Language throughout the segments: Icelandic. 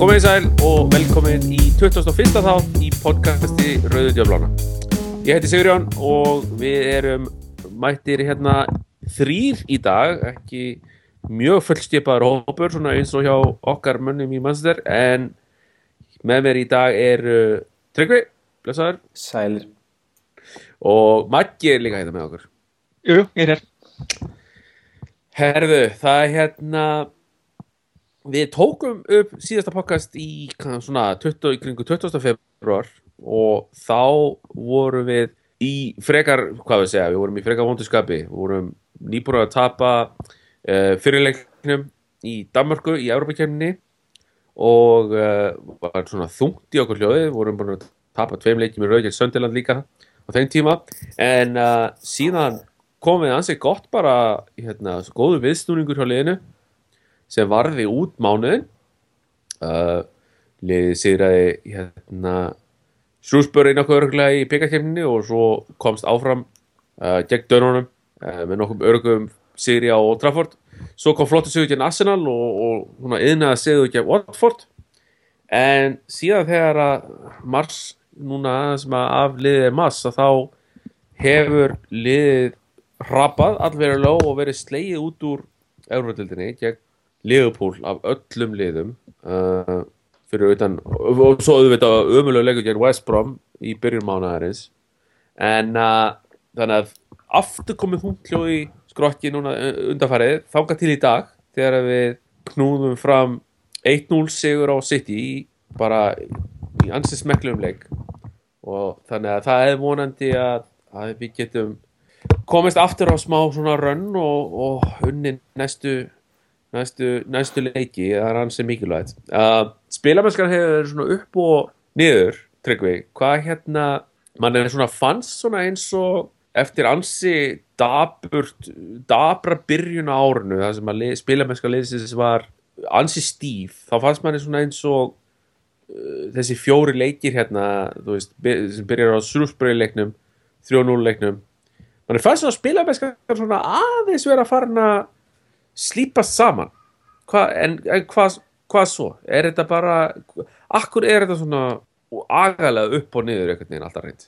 Komið í sæl og velkomin í 21. þátt í podcasti Rauðu Djöflána. Ég heiti Sigurjón og við erum mættir hérna þrýr í dag, ekki mjög fullstjöpaður hópur svona eins og hjá okkar mönnum í Manchester en með mér í dag er uh, Tryggvi, blessaður Sælir og Maggi er líka hérna með okkur. Jú, jú, ég er hér. Herðu, það er hérna við tókum upp síðasta podcast í svona 20, í kringu 20. februar og þá vorum við í frekar, hvað við segja, við vorum í frekar vonduskapi, við vorum nýbúin að tapa uh, fyrirleiknum í Danmarku í Európa-kemni og uh, var svona þungt í okkur hljóði, við vorum búin að tapa tveim leikjum í Rauðgjörn Söndiland líka á þeim tíma. En uh, síðan komið ansið gott bara hérna, góðu viðsnúningur hjá liðinu sem varði út mánuðin uh, liðið sigraði hérna Shrewsbury nokkuð örgulega í byggakefninni og svo komst áfram uh, gegn dönunum uh, með nokkum örgum sigri á Old Trafford. Svo kom flottu sigur gegn Arsenal og, og yðnaði sigur gegn Watford. En síðan þegar að mars núna sem að af liðið er mass að þá hefur liðið rappað allverulega og verið slegið út úr Európa-dildinni gegn Liverpool af öllum liðum uh, fyrir utan og, og svo auðvitað ömulega leikur gegn West Brom í byrjun mánaðarins. En uh, þannig að aftur komið hún hljóði skrokki núna undarfarið þanga til í dag þegar við knúðum fram 1-0 sigur á City bara í ansið smekklum leik. Og þannig að það er vonandi að, að við getum komist aftur á smá svona rönn og, og unni næstu næstu, næstu leiki það er hans mikilvægt. Uh, spilamennskar hefur svona upp og niður, Tryggvi, hvað hérna mann er svona fannst svona eins og eftir ansi daburt, dabra byrjun á árunu það sem að spilamennskar leysins var ansi stíf, þá fannst mann svona eins og uh, þessi fjóri leikir hérna, þú veist sem byrjar á Srúsbröði leiknum 3-0 leiknum mann er fannst svona spilamennskar svona aðeins vera farin að slípast saman Hva, en, en hvað hva svo? Er þetta bara akkur er þetta svona agalega upp og niður einhvern veginn alltaf reynd?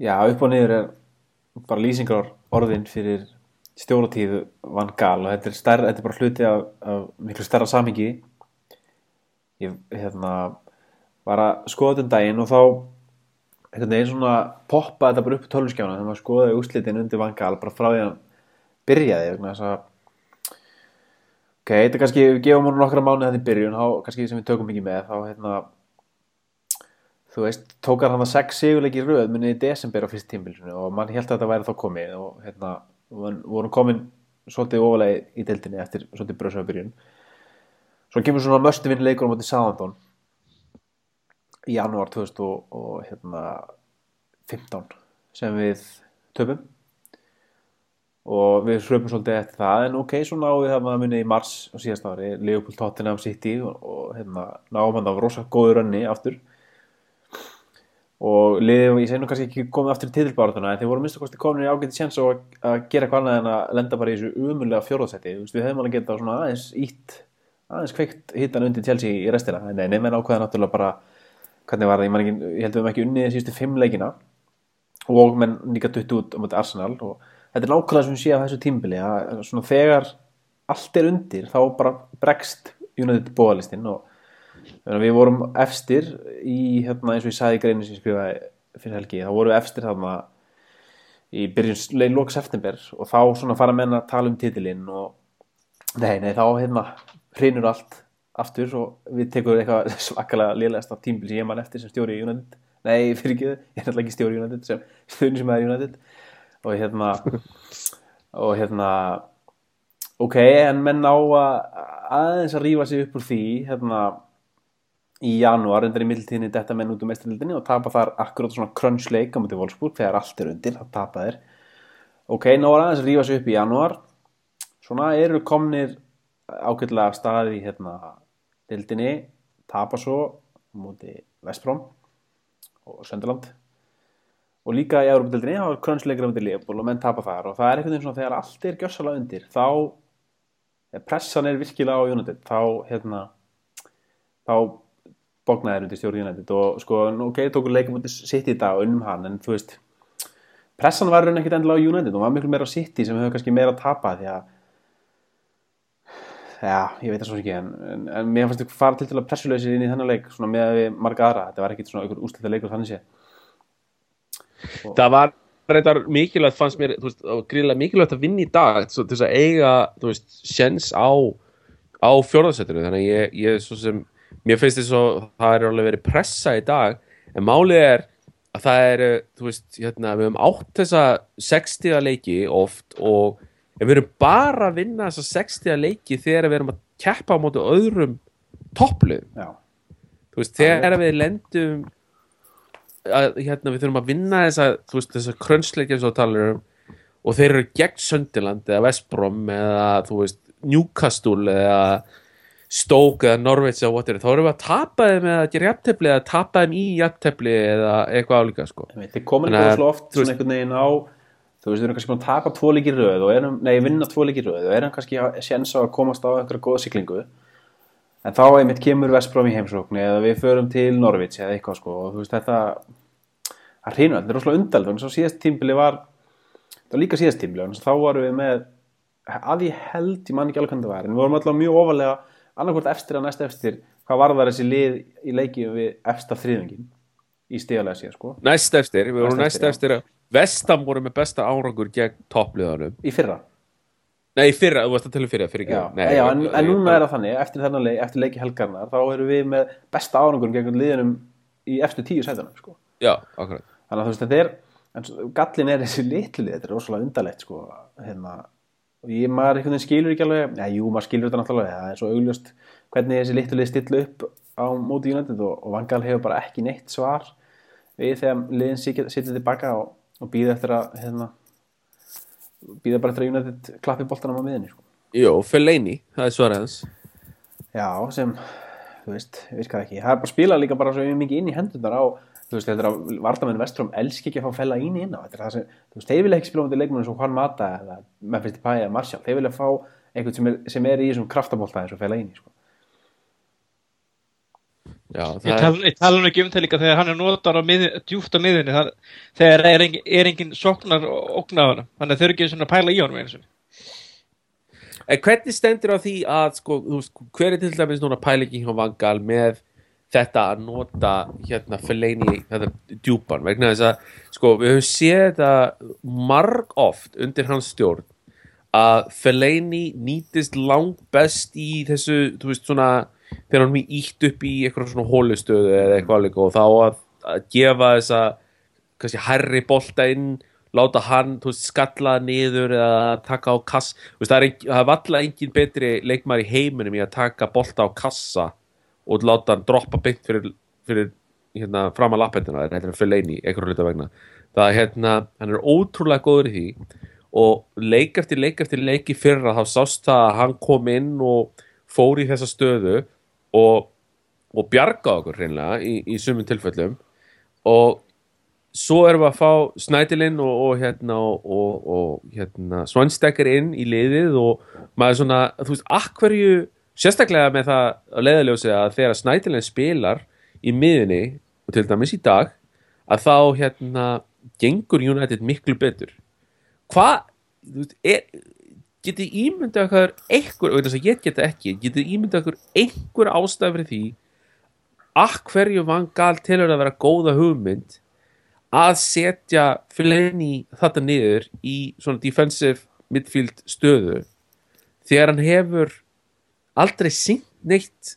Já, upp og niður er bara lýsingar orðin fyrir stjóratíðu vann gal og þetta er, stærra, þetta er bara hluti af, af miklu stærra samhengi ég hérna var að skoða þetta um daginn og þá einhvern veginn svona poppa þetta bara upp í tölvskjána þegar maður skoðaði úslitin undir vann gal bara frá því að byrjaði þess að Ok, þetta er kannski, við gefum múlum nokkra mánu í byrjun, þá kannski sem við tökum ekki með, þá hérna, þú veist, tókar hann að sex sigurleiki rauð munið í desember á fyrst tímbilsinu og mann held að þetta væri þá komið og hérna, við vorum komin svolítið ofalega í deildinni eftir svolítið bröðsöfa byrjun. Svo kemur svona möstuvinn leikur á móti Sáðandón í janúar 2015 hérna, sem við töfum og við hlöpum svolítið eftir það en ok, svo náðum við það að munið í mars á síðast ári, Leopold Tottenham City og, og hérna, náðum hann á rosa góður önni aftur. Og liðið, ég segi nú kannski ekki komið aftur í tíðilbáratuna en þeir voru minnst að kosti komin í ágæti séns og að gera hvað annað en að lenda bara í þessu umurlega fjórðarsæti, við hefum alveg getað svona aðeins ítt, aðeins kveikt hittan undir Chelsea í restina, en nefn en ákvæða náttúrulega bara, hvernig var það, ég, ég held að við hefum ekki unnið síðustu fimm leikina. Og menn líka dutt út á um Arsenal og þetta er nákvæmlega sem við séum á þessu tímbili að svona þegar allt er undir þá bara bregst United bóðalistinn og við vorum efstir í hérna eins og ég sagði í greinu sem ég skrifaði fyrir helgi, þá vorum við efstir þarna í byrjun lóks eftir og þá svona fara menna að tala um titilinn og nei, nei, þá hérna hrinur allt aftur og við tekum eitthvað svakalega liðlegast af tímbili sem ég mann eftir sem stjóri í United. Nei, fyrir ekki, ég er náttúrulega ekki stjóri í United sem stjórnir sem er í United og hérna og hérna ok, en menn á að aðeins að rýfa sig upp úr því hérna í janúar undir í mildtíðinni detta menn út um mestralildinni og tapa þar akkurát svona crunchleik á mútið Wolfsburg þegar allt er undir, það tapa þeir. Ok, ná er aðeins að rýfa sig upp í janúar. Svona eru komnir ákveðlega staði hérna dildinni, tapa svo mútið Vestbróm og Sönderland og líka í Európa-dildinni þá er krönsleikra undir Leopold og menn tapa þar. Og það er einhvern veginn svona þegar allt er gjössalega undir þá pressan er virkilega á United þá hérna þá bóknaði þeir undir stjórn United. Og sko, ok, tóku leikum út sitt í dag og unnum hann, en þú veist pressan var raun ekkit endilega á United. Og var miklu meira á City sem hefur kannski meira að tapa því að já, ég veit það svo ekki en, en, en mér fannst þau fara til til að pressuleysi inn í þennan leik svona með marga aðra, þetta var ekkit svona einhver úslita leikur þannig sé það var reyndar mikilvægt fannst mér, veist, gríðilega mikilvægt að vinna í dag svo, til þess að eiga, veist, sjens á, á fjórðarsettinu þannig ég, ég svo sem mér finnst þess að það er alveg verið pressa í dag en málið er að það er, veist, hérna við höfum átt þessa 60 leiki oft og við erum bara að vinna þessa 60 leiki þegar við erum að keppa á móti öðrum topplið þegar við lendum að, hérna, við þurfum að vinna þessa, þú veist, þessa krönsleikja sem þú talar um og þeir eru gegn Söndiland eða Vestbrom eða veist, Newcastle eða Stoke eða Norveits eða whatever, þá erum við að tapa þeim eða gera jafntefli eða tapa þeim í jafntefli eða eitthvað álíka sko. Þeir komin Þannig ekki að, svo oft svona einhvern veginn á þú veist, við erum kannski búin að tapa tvo líkir röð og erum, nei, vinna tvo líkir röð og erum kannski að séns á að komast á einhverja góða siglingu en þá einmitt kemur Vestbrom í heimsókn eða við förum til Norvits eða eitthvað sko og þú veist, þetta það hreinu, þetta er rosalega undald þannig að síðast tímbili var það var líka síðast tímbili, þannig að þá varum við með að ég held, ég man ekki alveg hvernig það var en við vorum alltaf mjög ofalega annarkvort efstir að næst efstir hvað var það þessi lið í leiki við efsta þriðungin í stíðalega síðan sko. Næst eftir, við vorum Næst eftir, eftir Vestam voru með besta árangur gegn toppliðanum í fyrra nei, fyrra, þú varst að tala um fyrra, fyrir Já, nei, já, en, en núna er það þannig, eftir þennan leik, eftir leiki helgarnar, þá erum við með besta árangurum gegn liðinum í eftir tíu sætunum, sko. já, akkurat. Þannig að þú veist, þetta er, en gallin er þessi litlu lið, þetta er rosalega undarlegt, sko, hérna, og ég, maður einhvern veginn skilur ekki alveg, já, jú, maður skilur þetta náttúrulega, það er svo augljóst hvernig þessi litlu lið stilla upp á móti United og, og Vangal hefur bara ekki neitt svar við þegar liðin sitja tilbaka og, og býða eftir að, hérna, býða bara eftir að United klappi boltanum á miðinni, sko. Jó, Fellaini, það er svarað hans Já, sem, þú veist, virkar ekki. Það er bara að spila líka bara svo mikið inn í hendurnar á, þú veist, þetta er að Vardamenn Vestrum elski ekki að fá fella íni inn á. Þetta er það sem, þú veist, þeir vilja ekki spila um þetta leikmennu svo Juan Mata eða Memphis Depay eða Martial. Þeir vilja fá einhvern sem er, sem er í þessum kraftabólta eins og fella íni, sko. Já, Ég tala, tala nú ekki um það líka þegar hann er notar á miði, djúft á miðinni það, þegar er engin, er engin soknar ógnaðan þannig að þau eru ekki svona að pæla í honum eins og En hvernig stendur á því að sko, veist, hver er til dæmis núna pælingin hjá Vangal með þetta að nota hérna Fellaini þetta djúpan? Vegna þess að sko, við höfum séð þetta marg oft undir hans stjórn að Fellaini nýtist langt best í þessu, þú veist, svona þegar hann er ítt upp í eitthvað svona hólustöðu eða eitthvað alveg og þá að, að gefa þessa kannski herri bolta inn láta hann veist, skalla niður eða taka á kass veist, það, engin, það er valla engin betri leikmar í heiminum í að taka bolta á kassa og láta hann droppa beint fyrir, fyrir hérna, fram að lappendina þetta er fyrir leini, einhverju hluta vegna. Það er hérna, hann er ótrúlega góður í því og leik eftir leik eftir leik í fyrra þá sást það að hann kom inn og fór í þessa stöðu og, og bjarga okkur hreinlega í, í sumum tilfellum. Og svo erum við að fá Snædilinn og, og hérna og, hérna Svanstekar inn í liðið og maður svona, þú veist, akkverju sérstaklega með það að leiðaljósi að þegar Snædilinn spilar í miðinni og til dæmis í dag að þá hérna gengur United miklu betur. Hvað, þú veist, er getið ímyndað okkur einhver, og að ég geta ekki getið ímyndað okkur einhver ástæð fyrir því akkverju Van Gaal tilur að vera góða hugmynd að setja Fellaini þetta niður í svona defensive midfield stöðu þegar hann hefur aldrei syngt neitt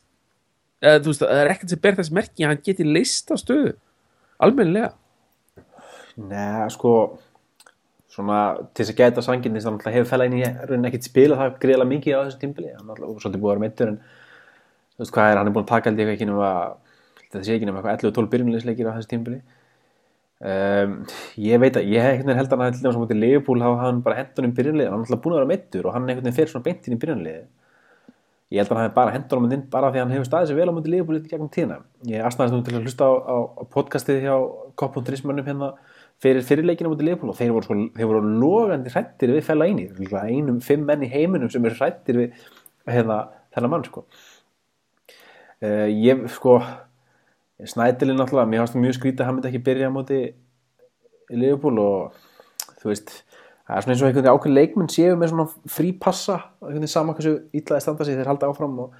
eða veist, það er ekkert sem ber þess merki að hann geti leist á stöðu almennilega. Nei, sko, svona, til þess að gæta sanginni, þannig að hefur fella inn í raunin ekkert spilað það greiðlega mikið á þessu tímbili, hann er alltaf svolítið búið að vera meittur, en þú veist hvað er, hann er búin að taka ég ekki nema, þetta sé ekki nema eitthvað 11-12 byrjunleisleikir á þessu tímbili. Um, ég veit að, ég held að hann held að hann Leopold hafa hann bara hendur um byrjunlið, hann er alltaf búin að vera meittur og hann veginn fer svona beint inn í byrjunlið. Ég held að hann hef bara hendur hann inn bara því hann hefur staðið sér vel á mútið í gegnum tíðina. Ég aðstæðast nú til að hlusta á, á, á podcastið hjá Kopp.rismönnum hérna fyrir fyrirleikina mútið Leopold og þeir voru, sko, þeir voru logandi hrættir við fella eini einum fimm menn í heiminum sem eru hrættir við hérna, þennan mann sko. uh, ég sko Snædilin náttúrulega, mér fannst mjög skrítið að hann myndi ekki byrja í Liverpool og þú veist það er svona eins og einhvern veginn ákveðin leikmenn séu með svona frí passa einhvern veginn sama hversu ítlaði standa sig þeir halda áfram og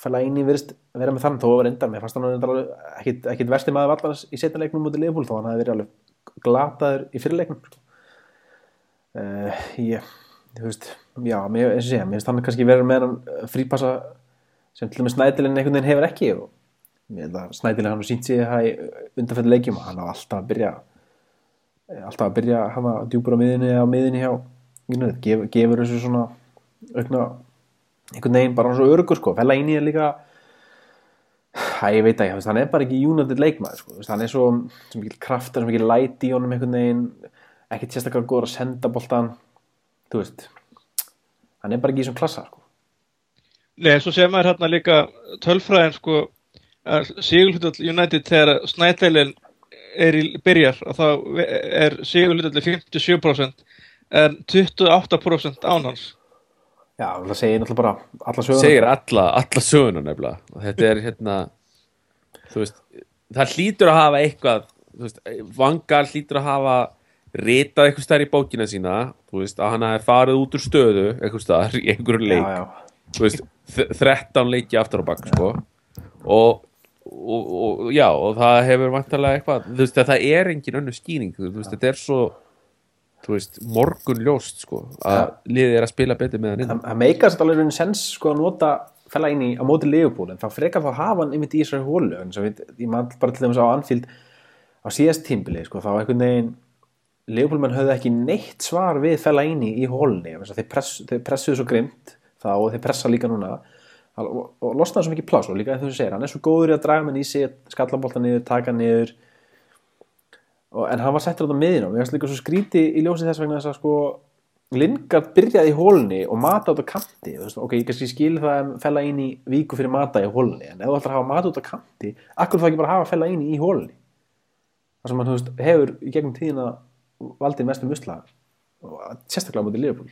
fæla inn í virðist vera með þann þó að vera endar, mér fannst hann ekkit, ekkit versti maður vallans í setna leiknum mútið Liverpool þó hann hafi verið alveg glataður í fyrirleiknum uh, ég, þú veist já, mér, finnst hann kannski verið með hann frípassa sem til og með Snædilin einhvern veginn hefur ekki og mér held að Snædilin hann sínt sig það í undanfættu leikjum hann á alltaf að byrja alltaf að byrja að hafa djúpur á miðinni eða á miðinni hjá United, Gef, gefur þessu svona aukna einhvern veginn bara svo örugur sko, fella inn í það líka Æ, ég veit ekki, hann er bara ekki United leikmaður sko, þú veist, hann er svo, svo mikil kraftar, svo mikil læti í honum einhvern veginn ekkert sérstaklega góður að senda boltan þú veist. Hann er bara ekki í svona klassa sko. Nei, svo sér maður hérna líka tölfræðin sko Sigurhlutall United þegar Snædælin er í byrjar og þá er Sigurhlutall 57% en 28% ánans Já, það segir náttúrulega bara alla söguna. Segir alla, alla söguna nefnilega. Og þetta er hérna veist, það hlýtur að hafa eitthvað veist, vangar hlýtur að hafa ritað eitthvað stær í bókina sína veist, að hann hafi farið út úr stöðu eitthvað stær í einhverju leik. Já, já, þú veist, þ- 13 leiki aftur á bakk sko. Og, og, og já, og það hefur vantarlega eitthvað, það er engin þú veist, þetta er svo morgun ljóst sko að liðið er að spila betur með hann inn það meikast alveg raunin sens sko að nota fella inn í á móti Leopold en þá frekar þá hafa hann einmitt í þessari hólu en svo við, ég man bara til dæmis á Anfield á síðast tímbili sko þá einhvern veginn Leopold menn höfðu ekki neitt svar við fella inn í hólunni þeir, press, þeir pressuðu svo grimt þá og þeir pressa líka núna. Og, og losnaði svo mikið pláss og líka þegar þú segir hann er svo góður í að draga menn í sig skallabolta niður, taka niður. Og, en hann var settur á þetta miðin og mér finnst líka svo skríti í ljósi þess vegna þess að sko Lingard byrjaði í hólunni og mata út á kanti ok, ég kannski skil það að fella inn í viku fyrir mata í hólunni en ef þú ætlar að hafa mata út á kanti akkur þá ekki bara hafa fella inn í hólunni það sem hann, veist, hefur í gegnum tíðina valdið mestum usla sérstaklega móti Liverpool.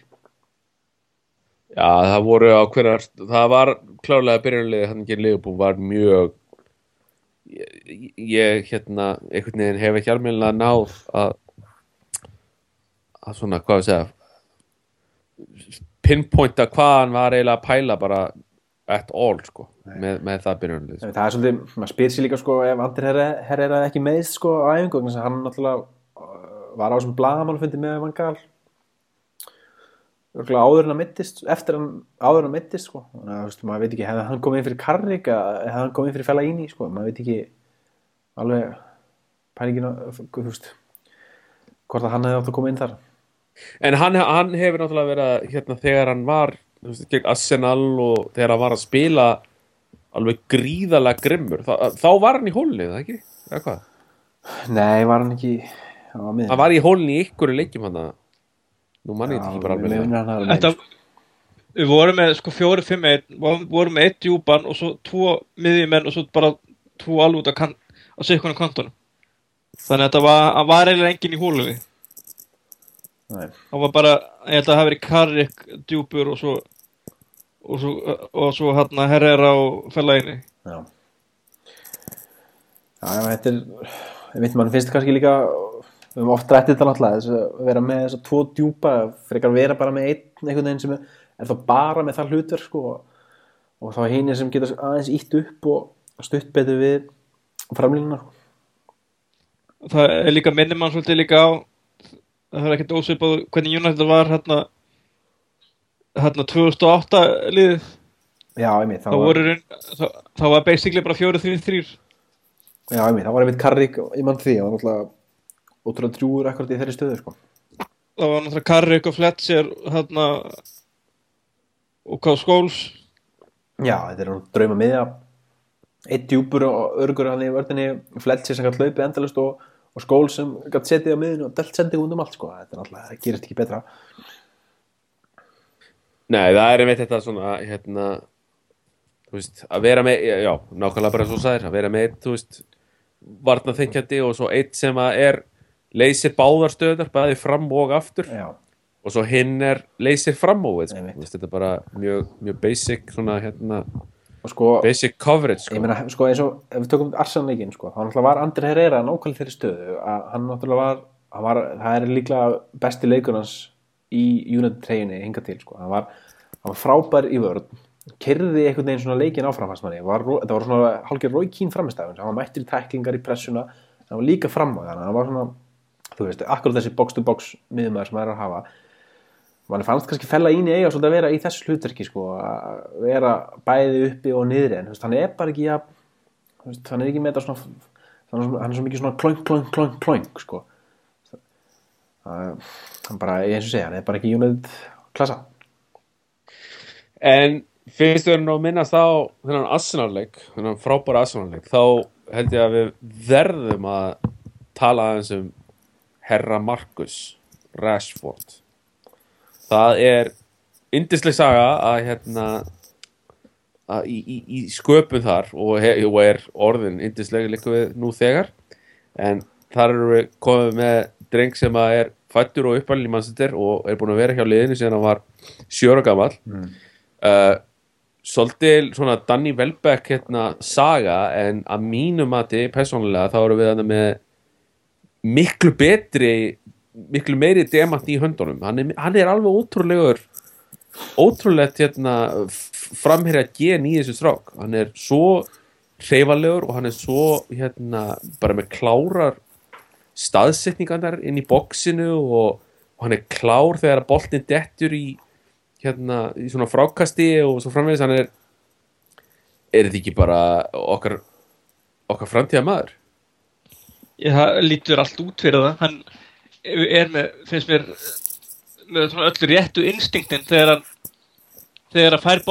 Já, það voru á hverjar það var klárlega byrjunlega hann ekki Leifbú var mjög ég, ég hérna einhvern veginn hef ekki almennilega náð að að svona, hvað við segja pinpointa hvað hann var eiginlega að pæla bara at all sko með, með það byrjunlega sko. það er svolítið, maður spyr sér líka sko ef Andir Herrera er ekki meðst sko á æfingu þannig að hann náttúrulega uh, var á þessum blagamálufundi með Vangal áður en að mittist eftir hann áður en að mittist sko. Þannig að veist, maður veit ekki, hefði hann komið inn fyrir Karrik hefði hann komið inn fyrir Fellaini sko maður veit ekki alveg pælingina, þú veist hvort að hann hefði átt að koma inn þar En hann, hann hefur náttúrulega verið að, hérna, þegar hann var þú veist, gegn Arsenal og þegar hann var að spila alveg gríðalega grimmur þá, þá var hann í hólni, það ekki? Eða hvað? Nei, var hann ekki á miðjum? Hann var í hólni í ykkur leikjum hann Nú manni ég þetta ekki bara alveg alveg Þetta, við vorum með sko fjóri, fimm, einn, vorum með eitt djúpan og svo tvo miðjumenn og svo bara tvo alveg út á, á sikkunum kantunum. Þannig að þetta var, hann var eiginlega enginn í hólunni. Nei. Það var bara, ég held að það hafi verið Karrik djúpur og svo og svo, og svo hérna Herrera og Fellaini. Já. Já, já, þetta er, ég veit mann finnst kannski líka, við höfum oft rættið þetta náttúrulega, þess að vera með þess að tvo djúpa, frekar vera bara með einn einhvern veginn sem er, er þá bara með það hlutverk sko og, og þá heinir sem getur aðeins ítt upp og stutt betur við framlínuna. Það er líka minnum mann svolítið líka á, það er ekkert ósvipað hvernig United var hérna, hérna 2008 liðið. Já, einmitt, Það voru, raun- það, það var basically bara 4-3-3. já, einmitt, það var einmitt Karrik, ég mann því, það var náttúrulega ótrúlega drjúur akkurat í þeirri stöðu sko. Það var náttúrulega Karrik og Fletcher hérna og hvað skóls. Já, þetta er nú drauma miðja eitt djúpur og örgur hann í vörðinni Fletcher sem gætt hlaupið endalust og, og skól sem gætt setið á miðinu og delt sendið út um allt sko, þetta er alltaf, það gerist ekki betra. Nei, það er einmitt þetta svona hérna, þú veist, að vera með já, nákvæmlega bara svo sæðir, að vera með þú veist, varna þengjandi og svo eitt sem að er leysir báðar stöðar, bæði fram og aftur. Já, og svo hinn er leysir fram og veist, þetta er bara mjög, mjög basic svona hérna, sko, basic coverage sko. meina, sko, eins og ef við tökum Arsenal leikinn, sko, þá náttúrulega var Andri Herrera nákvæmlega þeirri stöðu að hann náttúrulega var, hann var það er líklega besti leikur hans í United treyjunni hinga til, sko. Hann var, hann var frábær í vörð kerði einhvern veginn svona leikin áfram fannst manni, var, þetta var svona hálfgerð Rói Kín framistæðun, hann var mættur í tæklingar í pressuna, hann var líka fram á þannig hann var svona, þú veist, akkurat þessi box to box miðumæður sem maður er að hafa mann fannst kannski fella ín í eiga svolítið að vera í þessu hlutverki sko, að vera bæði uppi og niðri en hann er bara ekki að, hann er ekki með þetta svona hann er svo- mikið svona klöng, klöng, klöng, klöng sko. Hann bara, eins og segja, hann er bara ekki United klassa En fyrst við erum að minnast á þennan Arsenal-leik, þennan frábæra Arsenal-leik, þá held ég að við verðum að tala aðeins um Herra Marcus Rashford. Það er yndisleg saga að hérna að í, í, í sköpun þar og, he, og er orðin yndislega líka við nú þegar. En þar eru við komið með dreng sem að er fættur og uppalinn í mannstættir og er búin að vera hjá liðinu síðan hann var sjóra gamall. Uh, svolítið svona Danny Welbeck hérna saga en að mínu mati persónulega þá erum við þarna með miklu betri miklu meiri demant í höndunum. Hann er, hann er alveg ótrúlegur ótrúlegt hérna framherja gen í þessu strák. Hann er svo hreyfalegur og hann er svo hérna bara með klárar staðsetningarnar inn í boxinu og, og hann er klár þegar boltin dettur í hérna í svona frákasti og svo framvegis. Hann er er þetta ekki bara okkar okkar framtíða maður Ég, það lítur allt út fyrir það. Hann er með, finnst mér með svona öllu réttu instinktin þegar hann þegar hann fær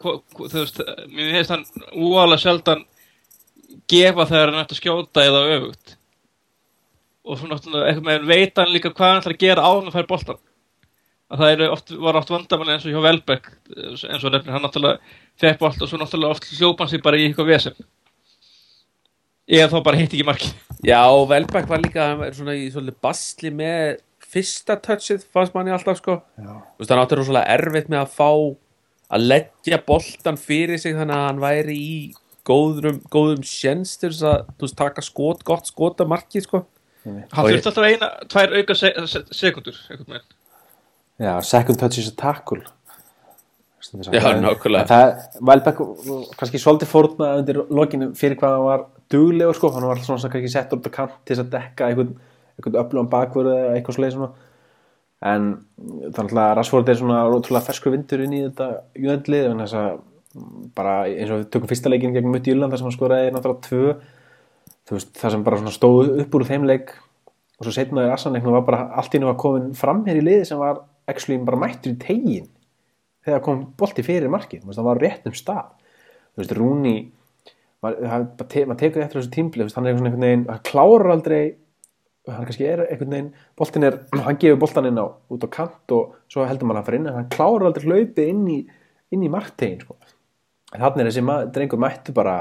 hvo- þú veist, mér finnst hann úalega sjaldan gefa þegar hann ætti að skjóta eða öfugt. Og svona eitthvað með veit hann líka hvað hann ætlar að gera á hann að fær boltan að það oft, var oft vandamann eins og hjá Velbeck eins og nefnir hann náttúrulega fekk bolt og svo náttúrulega oft hljópan sig bara í eitthvað vesen eða þá bara hitt ekki markið Já, Velbæk var líka hann er svona í svolítið basli með fyrsta touchið fannst manni alltaf sko Já. Þú veist, hann áttur rosalega erfitt með að fá að leggja boltan fyrir sig þannig að hann væri í góðum, góðum sjens til þess að veist, taka skot, gott skot af markið sko Hann þurfti alltaf eina, tvær auka se se sekundur. Já, second touch is a tackle Já, nákvæmlega. Það, Velbeck kannski svolítið fórna undir lokinu fyrir hvað hann var duglegur sko, hann var alltaf svona kannski sett út á kant til þess að dekka einhvern, einhvern öflugan bakvörð eða eitthvað svoleið svona. En þannig að Rashford er svona ótrúlega ferskur vindur inn í þetta júðendlið en þess að bara eins og við tökum fyrsta leikin gegn Mutti Júland þar sem hann skoraði náttúrulega tvö. Veist, það sem bara stóð upp úr þeim leik og svo setna í Assanleiknum var bara allt í nú að komin fram hér í liði sem var actually bara mættur í tegin þegar kom bolti fyrir veist, það var á réttum stað. Rúni maður te, maður tekur eftir þessu tímbli hann er einhvern veginn, hann klárar aldrei hann kannski er einhvern veginn boltin er, hann gefur boltan inn á út á kant og svo heldur maður hann fyrir inn hann klárar aldrei hlaupið inn í inn í marktegin sko. þannig er þessi ma- drengur mættu bara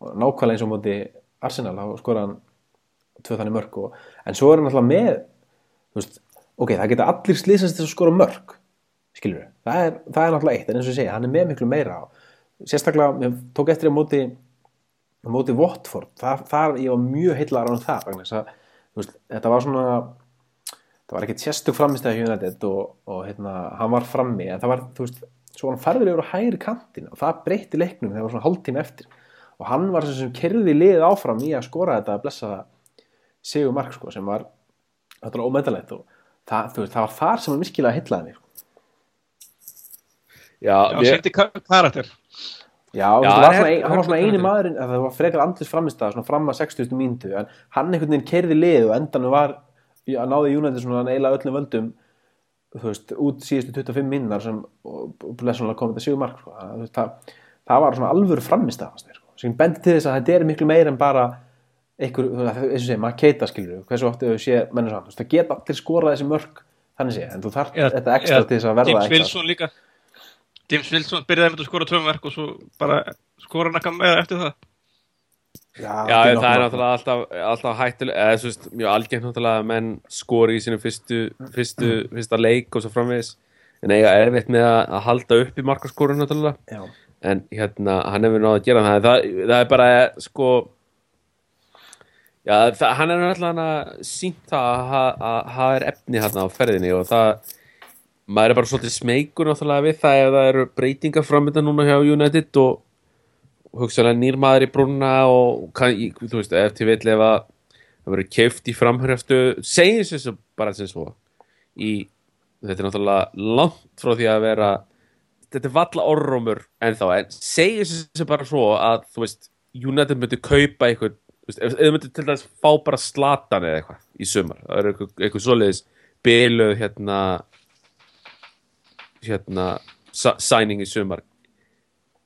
nákvæmlega eins og móti Arsenal, þá skora hann tvö þannig mörg og, en svo er hann alltaf með veist, ok, það geta allir slýsast til að skora mörg skilur við, það er, það er náttúrulega eitt en eins og ég segja, hann er með miklu meira og sérstaklega, ég tók eftir að móti á móti Watford, það, það ég var mjög heillar á það vegna þess að, veist, þetta var svona það var ekkert sérstök framistæði hjá United og, og hérna, hann var frammi en það var, þú veist, svo hann færður yfir á hægri kantin og það breytti leiknum þegar það var svona hálftíma eftir og hann var sem sem kerði liðið áfram í að skora þetta að blessa það sigur mark sko, sem var þetta var ómendalegt og það, þú veist, það var þar sem hann virkilega heillaði mig sko. Já, Já, mér, sendi ka- karakter. Já, Já, það var hann svona, er- ein, hann var svona hann eini maðurinn að það var frekar andlis framistæða svona fram að 60. mínútu en hann einhvern veginn kerði lið og endanum var að náði United svona neila öllum völdum þú veist, út síðustu 25 minnar sem blessunlega kom þetta sigur mark sko. það, það, það var svona alvöru fannst mér, sko. sem bendi til þess að þetta er miklu meira en bara einhver, eins og segja, maður keita skilur hversu oft þau sé mennur saman, það geta allir skorað þessi mörk, þannig sé, en þú þarf þetta ekstra til þess að verða líka. James Wilson byrjaði með að skora tvöum verk og svo bara skora hann eitthvað meira eftir það. já, þetta það er nokkuð- náttúrulega alltaf, alltaf hættulega eða svo veist, mjög algengt náttúrulega að menn skori í sínum fyrstu, fyrstu, fyrsta leik og svo framvegis en eiga erfitt með að, að halda upp í markaskorun náttúrulega Já. en hérna, hann hefur náða að gera það það, það er bara, sko já, það, hann er að sínt það að ha- að það er efni hérna á ferðinni og það maður er bara svolítið smeykur náttúrulega við það ef það eru breytingar framönda núna hjá United og, hugsaðlega nýr maður í brúnna og kann, þú veist, ef til vill ef að það verður keift í framhörjastu segjum svo bara sem svo. Í, þetta er náttúrulega langt frá því að vera þetta er valla orrumur ennþá en segjum sem bara svo að þú veist, United myndi kaupa eitthvað, þau myndi til dæmis fá bara slatan eða eitthvað í sumar, það er eitthvað, eitthvað svoleiðis biluð hérna hérna signing í sumar.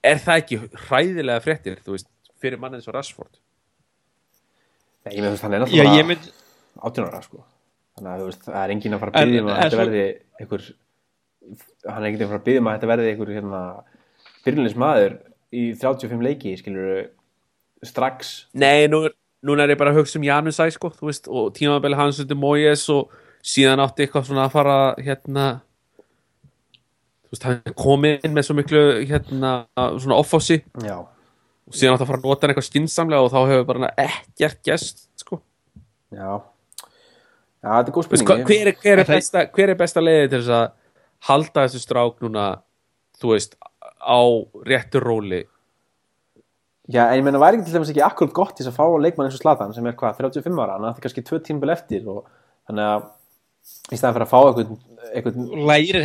Er það ekki hræðilega fréttir, veist, fyrir mann eins og Rashford? Nei, ég veist, hann er Já, náttúrulega ég mynd, 18 ára sko. Þannig að veist, það er enginn að fara að byggja um að þetta svo- verði einhver hann er enginn að fara að byggja um að þetta verði einhver hérna, byrjulis maður í 35 leiki, skilur strax. Nei, nú, er- núna er ég bara að hugsa um Janusæ sko, þú veist, og tímabili hans undir Moyes og síðan átti eitthvað svona að fara hérna veist, hann kom inn með svo miklu hérna, svona offossi já, og síðan átti að fara að nota hann eitthvað skinsamlega og þá hefur bara ekkert gest sko. já. Já, þetta er góð spurning. hver, er, hver, er það- hver er besta leiði til þess að halda þessu strák núna þú veist, á réttur róli? Já, en ég meina, væri ekki til dæmis ekki akkurat gott til þess að fá leikmann eins og Slatan sem er hvað, 35 ára, hann átti kannski tvö tímbil eftir og þannig að í staðan fyrir að fá eitthvað, eitthvað læri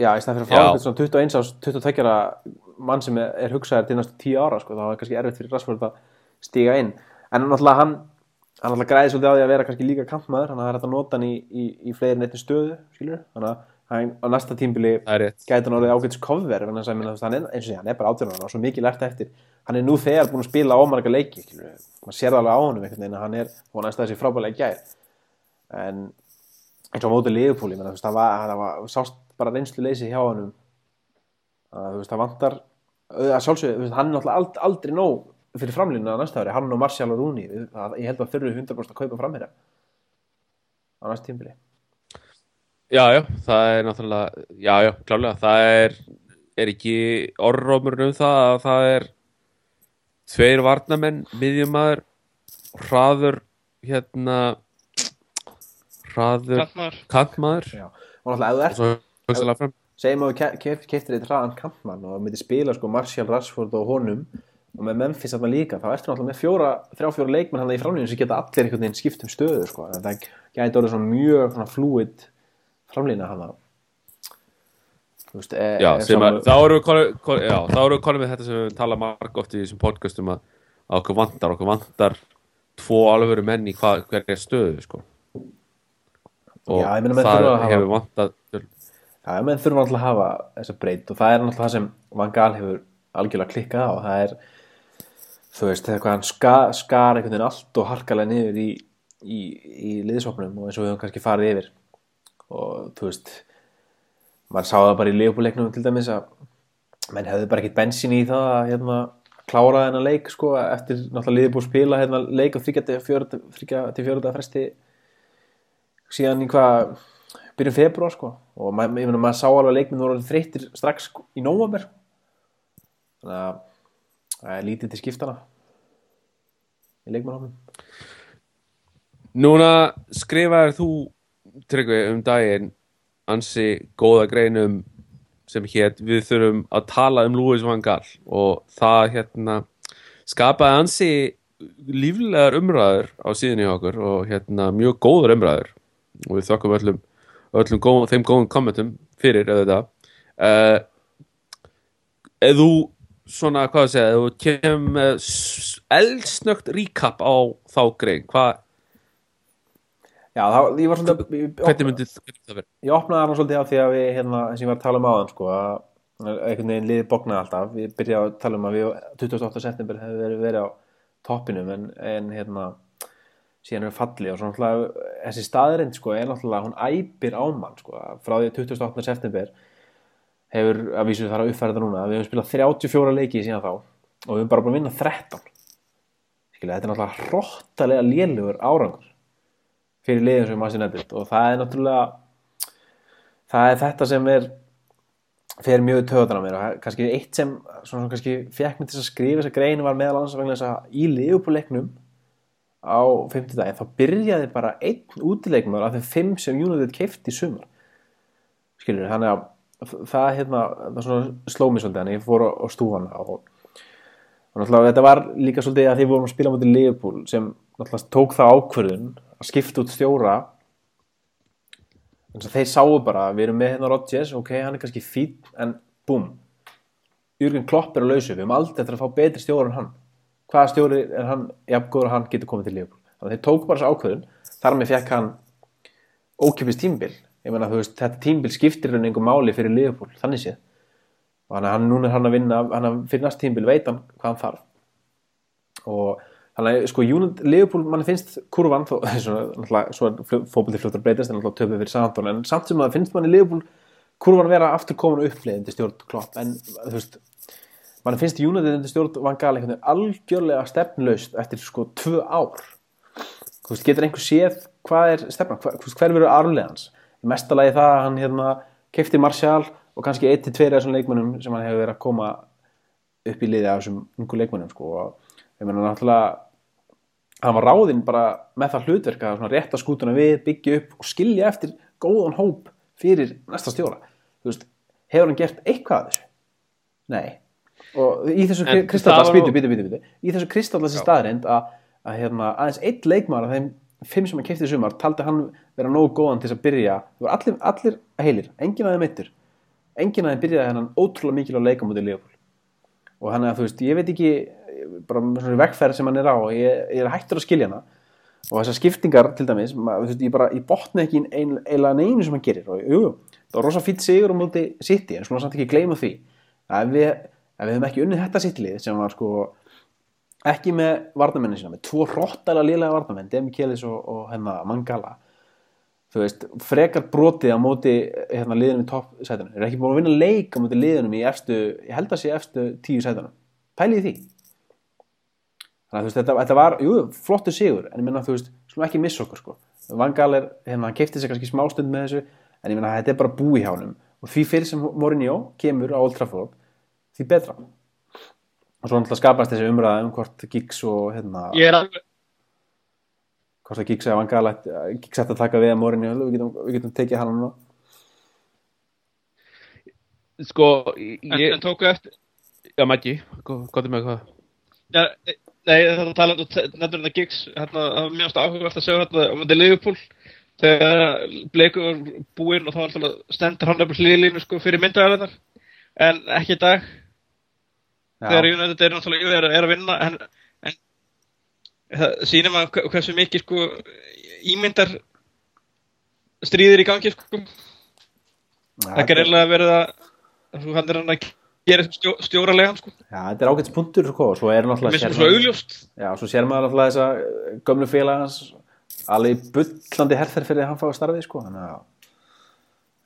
Já, í stæðan fyrir að fá eitthvað svona 21 ás, 22 ára mann sem er, er hugsaðar til næstu 10 ára sko, þá er kannski erfitt fyrir Rashford að stíga inn. En náttúrulega hann hann náttúrulega græði svolítið á því að vera kannski líka kampmaður þannig að það er hægt að nota hann í, í, í fleiri en einni stöðu skilur, þannig að hann á næsta tímbili það er gæti hann orðið ágætis kofver en hann er, eins og sé, hann er bara 18 ára. Og svo mikið lært eftir. Hann er nú þegar búin að spila ómarga leiki maður sér það alveg á honum veginn að hann er, næsta þessi frábælega í gær. En eins og á móti liðupúli, það var, það var sást bara reynslu leysi hjá honum að þú veist, það vantar að sjálfsögðu, þú veist, hann er náttúrulega ald, aldrei nóg fyrir framlýnuna næsta ári, hann og Martial og að, ég held að þurru 100% að kaupa framherja á næsta tímbili Já, já, það er náttúrulega, já, já, klálega, það er, er ekki orðrómur um það að það er tveir varnamenn, miðjumæður, hraður, hérna, hraður, Já. og náttúrulega ef þú ert. Segjum að þú keftir eitt hraðan kampmann og myndi spila sko Martial, Rashford og honum og með Memphis þarna líka, þá ertu náttúrulega með fjóra, þrjá fjóra leikmenn hann í framlýnum sem geta allir einhvern veginn skipt um stöðu sko, það gæti orðið svona mjög svona fluid framlýna hann e, Já, e, sem að, þá erum við konum, við þetta sem við tala marg oft í þessum podcastum að, að okkur vantar, okkur vantar tvo alvöru menn í hverja stöðu, sko. Og Já, það að hefur vantað, Já, menn þurfa alltaf að hafa þessa breyt og það er náttúrulega það sem Van Gaal hefur algjörlega klikkað á. Það er, þú veist, þegar hvað hann ska, skar einhvern veginn allt og harkalega niður í, í, í liðsopnum og eins og við höfum kannski farið yfir. Og þú veist maður sá það bara í leifbúleiknum til dæmis að menn hefðu bara ekkert bensin í það að hérna, klára þennan leik sko, eftir náttúrulega liðið búið spila hérna, leik á 3-4 fresti síðan í hvað byrjun februar sko. Og ma ég meina maður sá alveg að leikminn voru orðin þreyttir strax sko, í nóvember. Þannig að það er lítið til skiptana í leikmannhófnum Núna skrifaðir þú Tryggvi um daginn ansi góða greinum sem hétt við þurfum að tala um Louis van Gaal. Og það hérna skapaði ansi líflegar umræður á síðan í okkur og hérna mjög góður umræður. Og við þokkum öllum, öllum góð, þeim góðum kommentum fyrir auðvitað uh, eða þú svona, hvað að segja, þú kemur með eldsnögt recap á þá grein, hvað Já, þá, ég var svolítið hvernig myndi hvernig það verið? ég opnaði hann svolítið á því að við hérna, sem ég var að tala um áðan sko, að einhvern veginn liðið bognaði alltaf við byrjaði að tala um að við 28. september hefði verið, verið á toppinum en, en hérna síðan er falli og svo náttúrulega þessi staðrind sko er náttúrulega hún æpir á mann sko frá því að 28. september hefur að vísu þar að uppfæra núna við hefum spilað 34 leiki síðan þá og við hefum bara búin að vinna 13 Skilja, þetta er náttúrulega hróttalega lélugur árangur fyrir liðin sem Manchester United og það er náttúrulega það er þetta sem er fer mjög töðan á mér og kannski eitt sem svona, svona kannski fekk mig til að skrifa þessa grein var meðal annars vegna þess að í liðupúleiknum á 50 dagi þá byrjaði bara einn útileikmar af þeim fimm sem United keifti sumar. Skilur þannig að það hérna það svona sló mig svolítið þannig ég fór á, stúfana og, og náttúrulega þetta var líka svolítið að því vorum að spila mútið Liverpool sem náttúrulega tók það ákvörðun að skipta út stjóra. Þannig að þeir sáu bara við erum með hérna Rodgers, ok, hann er kannski fín en búm Jürgen Klopp er á lausu, við erum aldrei eftir að fá betri stjóra en hann hvaða stjóri er hann jafngóður að hann getur komið til Liverpool. Þannig að þeir tóku bara þessu ákvörðun. Þar með fekk hann ókipis tímbil ég meina þú veist, þetta tímbil skiptir hann einhver máli fyrir Liverpool, þannig séð. Og hann, hann núna er hann að vinna hann fyrir næst tímbil veit hann hvað hann þarf. Og þannig sko United, Liverpool, mann finnst kurvan þó, svona, svo er fókbalti fljóttur breytast en náttúrulega töfum fyrir Sandon en samt sem að finnst manni Liverpool kurvan vera aftur komin uppleið undir stjórn Klopp. En þú veist mann finnst United undir stjórn Van Gaal einhvern veginn algjörlega stefnlaust eftir sko tvö ár. Þú veist, getur einhver séð hvað er stefna, veist, hver verður arflegans mestalagi það að hann hérna kefti Martial og kannski 1-2 af þessum leikmönnum sem hann hefur verið að koma upp í liði af þessum ungu leikmönnum sko. Og ég meina náttúrulega hann var ráðinn bara með það hlutverk að svona rétta skútuna við, byggja upp og skilja eftir góðan hóp fyrir næsta stjóra. Þú veist, hefur hann gert eitthvað af þessu? Nei og í þessu var býtu, býtu, býtu, í þessu kristallars Já. staðreind að, að hérna, aðeins eitt leikmar af þeim fimm sem hann kefti í sumar, taldi hann vera nógu góðan til að byrja, það var allir, allir heilir, enginn af þeim eittur enginn af þeim byrjaði hennan ótrúlega mikil á leikamóti Leopold og hann að þú veist, ég veit ekki bara með svona vegferð sem hann er á og ég, ég er hættur að skilja hana. Og þessar skiptingar til dæmis, maður, þú veist, ég bara ég botna ekki ein, eiginlega neinu sem hann gerir. Og jú, það var rosa fýtt sigur á móti City, en svona samt ekki gleyma því. Að við, ef við hefum ekki unnið þetta City-lið sem var sko ekki með varnamennin sína, með tvo hróttalega liðlega varnamenn, Demi Kjelis og, og hennar Mangala. Þú veist, frekar brotið á móti hérna, liðunum í toppsætunum er ekki búin að vinna leik á móti liðunum í efstu, ég held að sé efstu tíu sætunum. Pælið því? Þannig að þú veist, þetta, þetta var, jú, flottu sigur en ég menna, þú veist, slúm ekki missa okkur sko. Vangal er, hérna, hann keipti sér kannski smástund með þessu, en ég menna, þetta er bara búi hjá honum. Og því fyrir sem Mourinho kemur á Old Trafford, því betra. Og svo náttúrulega skapast þessi umræða um hvort Giggs og hérna, Ég er alveg, hvort að Giggs eða Van Gaal ætti- Giggs ætti að taka við að Mourinho við getum, við getum tekið hann núna. Sko, en, ég, en tóku eftir já Maggi hvað er með hvað? E- Nei, þetta tala um nefnir þetta gigs hérna, það var mjög áhugavert að segja hérna um þetta Liverpool. Þegar Bleiku var búinn og þá alltaf stendur hann upp hlýðlínu sko fyrir myndaðalennar en ekki í dag þegar United er náttúrulega er, er að vinna en, en það sýnir maður hve- hversu mikið sko ímyndar stríðir í gangi sko. Það er reynilega að þú hann er hann að gera stjó, stjóralegan sko. Já, þetta er ágætt punktur sko, og svo er náttúrulega svo sér maður náttúrulega þessa eh, gömlu félagans alveg bullandi herþir fyrir að hann fá að starfið sko, þannig að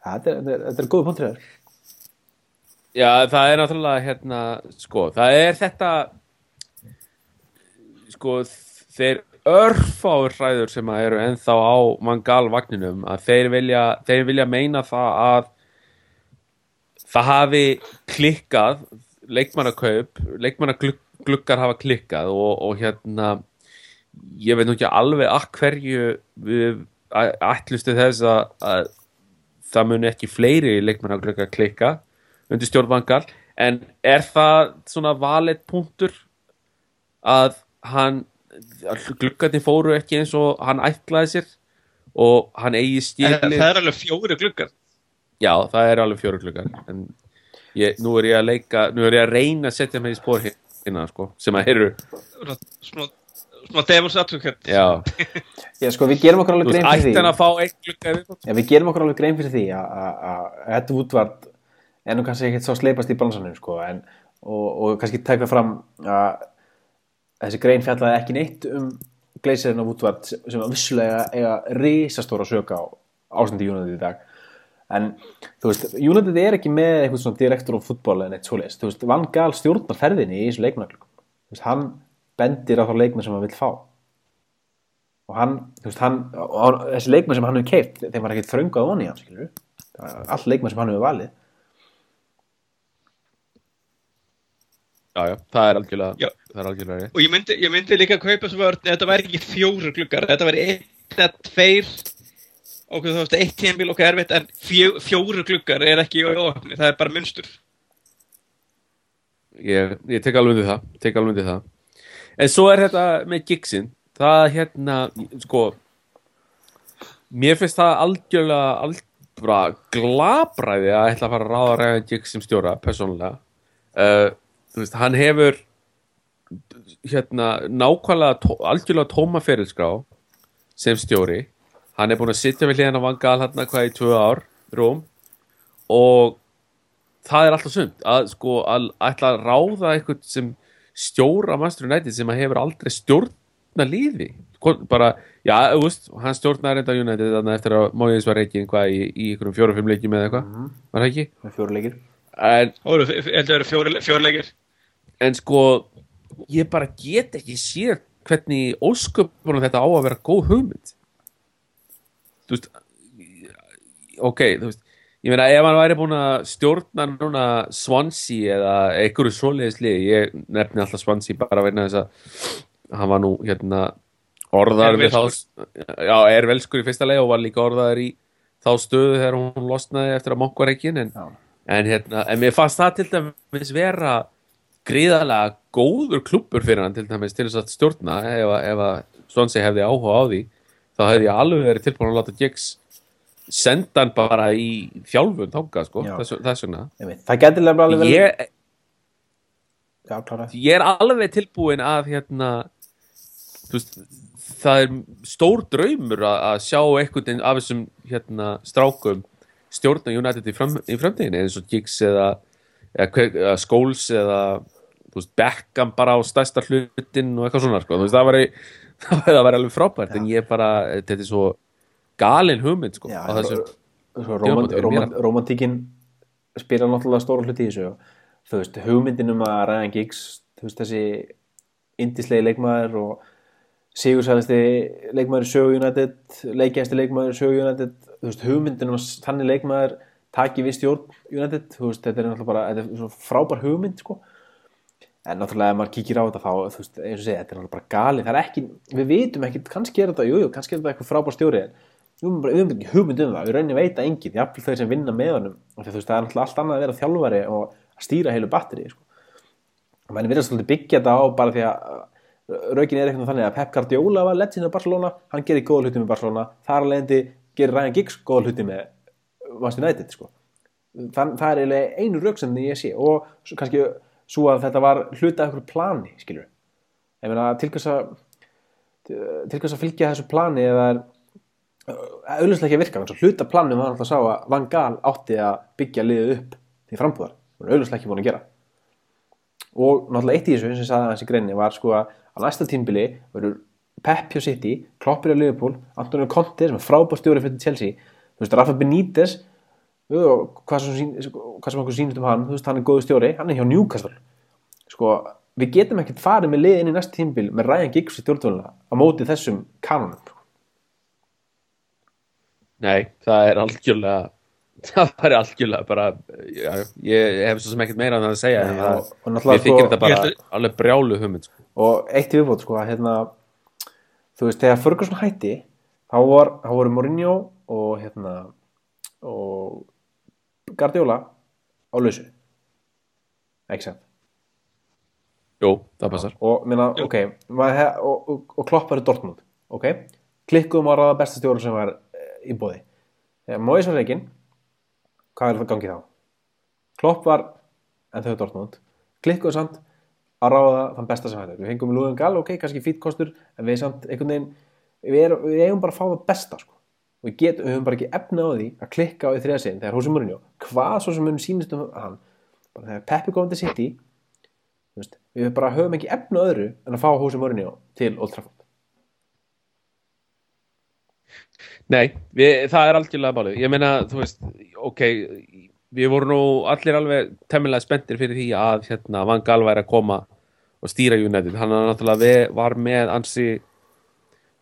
þetta er, er, er góð punktur þér Já, það er náttúrulega hérna, sko, það er þetta sko, þeir örfáur hræður sem að eru ennþá á mangal vagninum að þeir vilja, þeir vilja meina það að það hafi klikkað leikmannakaup, leikmannagluggar hafa klikkað og, og hérna ég veit nú ekki alveg að hverju við ætlustu þess að, að það muni ekki fleiri leikmannagluggar klikka undir stjórnvangal en er það svona valið punktur að hann gluggarnir fóru ekki eins og hann ætlaði sér og hann eigi en stíli það er alveg fjóri gluggar. Já það er alveg fjóru gluggar en ég, nú er ég að leika nú er ég að reyna að setja mig í spór hérna sko, sem að eru svona, svona devil's advocate. Já, Já, sko, við gerum okkur alveg grein fyrir því. að fá einn? Já, við gerum okkur alveg grein fyrir því að- að að Ed Woodward er nú kannski ekkert svo sleipast í bransanum sko, en, og, og kannski taka fram að þessi grein fjallaði ekki neitt um Glazerin og Woodward sem að vissulega eiga risastóra sök á ástandi United í dag. En þú veist, United er ekki með eitthvað svona direktor á fútból en eitt svoleiðis, þú veist, Van Gaal stjórnar ferðinni í þessu leikmannaglugum, þú veist, hann bendir á þá leikmenn sem hann vil fá. Og hann, þú veist, hann og þessi leikmenn sem hann hefur keipt þeim var ekkert þröngað onni hann, skilur all leikmenn sem hann hefur valið já, já, það er algjörlega Já. það er algjörlega rétt. Og ég myndi, ég myndi líka kaupa svo vörn ef þetta væri ekki fjóru ef þetta væri einn eða tveir. Okkur þú veist, eitt tímabil okkur erfitt en fjó, fjóru gluggar er ekki í óöfni, það er bara munstur. Ég, ég tek alveg undir það tek alveg undir það. En svo er þetta með gigsin það hérna, sko mér finnst það algjörlega alg, bara glabræði að ætla að fara að ráða ræða gigs sem stjóra, persónulega. Uh, veist, hann hefur hérna nákvæmlega tó, algjörlega tóma ferilskrá sem stjóri. Hann er búin að sitja við hliðan á vangal hérna hvað í tvö ár rúm og það er alltaf sund að sko að ætla að ráða eitthvað sem stjóra Master United sem að hefur aldrei stjórna lífi Hvort- bara, já, þú veist, hann stjórnar reynda United þannig eftir að Móiðins var reikin hvað í, í einhverjum fjóra-fimm leikjum eða eitthvað var það ekki? með fjóru leikir. En, Það eru, ég en sko ég bara get ekki séð hvernig ósköpunum þetta á að vera góð hugmynd. Þú veist ok, þú veist ég meina ef hann væri búin að stjórna núna Swansea eða einhverju svoleiðis lið, ég nefni alltaf Swansea bara vegna þess að hann var nú hérna orðaður Er við þá já, er velskur í fyrsta leið og var líka orðaður í þá stöðu þegar hún losnaði eftir að mokk var ekki en, en hérna, en mér fannst það til dæmis vera gríðarlega góður klubbur fyrir hann til dæmis til þess að stjórna. Ef, ef að Swansea hefði áhuga á því þá hefði ég alveg verið tilbúin að láta Giggs senda hann bara í þjálfun þanga sko, þess, þess vegna. Það getur alveg verið ég, já, ég er alveg tilbúin að hérna veist, það er stór draumur að, að sjá veginn af þessum hérna strákum stjórna United í, fram, í framtíðinni eins og Giggs eða, eða, hver- eða veist, Beckham bara á stærsta hlutin og eitthvað svona sko. Veist, það var það var alveg frábært en ég bara, þetta er svo galin hugmynd sko, Já, þessu svo romant, romant, romantíkin spila náttúrulega stóra hluti í þessu þú veist, hugmyndin um að Ryan Giggs þú veist, þessi indislegi leikmaður og sigursæðasti leikmaður United leikjæsti leikmaður United þú veist, hugmyndin um að þannig leikmaður taki við stjórn United þú veist, þetta er náttúrulega bara, þetta er svo frábær hugmynd sko en náttúrulega ef maður kíkir á þetta þá, þú veist, eins og segja, þetta er náttúrulega bara gali það er ekki, við vitum ekki, kannski er þetta jú, jú, kannski er þetta eitthvað frábær stjóri en við höfum ekki hugmynd um það, við raunin veita engin jafnvel þeir sem vinna með honum þú veist, það er náttúrulega allt annað að vera þjálfari og að stýra heilu batteri sko. og menn virðast svolítið byggja þetta á bara því að raukin er eitthvað þannig að Pep Guardiola var legend af Barcelona, hann gerir góða hluti með Barcelona þar að leiðandi gerir Ryan Giggs góða hluti með Manchester United sko. Þann, það er eiginlega einu rauk sem ég sé og kannski svo að þetta var hluti af einhverju plani skilur ég meina til hvers að til hvers að fylgja þessu plani eða er auðvitað ekki að virka hluta planum var alltaf að sá að Van Gaal átti að byggja liðið upp til frambúðar. Auðvitað ekki búin að gera. Og náttúrulega eitt í þessu sem sagði aðeins í greinni var sko að á næsta tímbili verður Pep hjá City, Kloppir á Liverpool Antonio Conte sem er frábær stjóri fyrir Chelsea. Þú veist, Rafa Benítez og hvað sem, sín, hvað sem okkur sýnist um hann þú veist, hann er góðu stjóri, hann er hjá Newcastle sko, við getum ekkert farið með lið inn í næsta tímbil með Ryan Giggs í stjórnvöluna á móti þessum kanonum sko. Nei, það er algjörlega það er algjörlega bara já, ég hef svo sem ekkert meira en það að segja Nei, það, og- og náttúrulega mér þykir sko- þetta bara Ég alveg brjálu hugmynd sko. og eitt í viðbót sko að hérna þú veist, þegar Ferguson hætti þá, var, þá voru Mourinho og hérna og Guardiola á lausu. Ekki sant Jú, það passar. Og minna, Jú. ok maður hef, og, og, og Klopp var í Dortmund ok, klikkuðum á ráða besta stjóra sem var e, í bóði Mois var reikinn hvað er það gangið þá? Klopp var en þau Dortmund. Klikkuðu samt að ráða þann besta sem hættur við fengum Lúðan Gall, ok, kannski fýtt kostur en við samt einhvern veginn við, erum, við eigum bara að fá það besta sko. Og við, getum, við höfum bara ekki efna á því að klikka á því þriða sinn þegar Húsi Mourinho hvað svo sem mun sýnist um hann bara þegar Peppi kom til City þú veist, við bara höfum ekki efna öðru en að fá Húsi Mourinho til Old Trafford. Nei, við, það er algjörlega máli Ég meina, þú veist, ok Við vorum nú allir alveg temmilega spenntir fyrir því að hérna, Van Gaal væri að koma og stýra United. Hann er náttúrulega var með ansi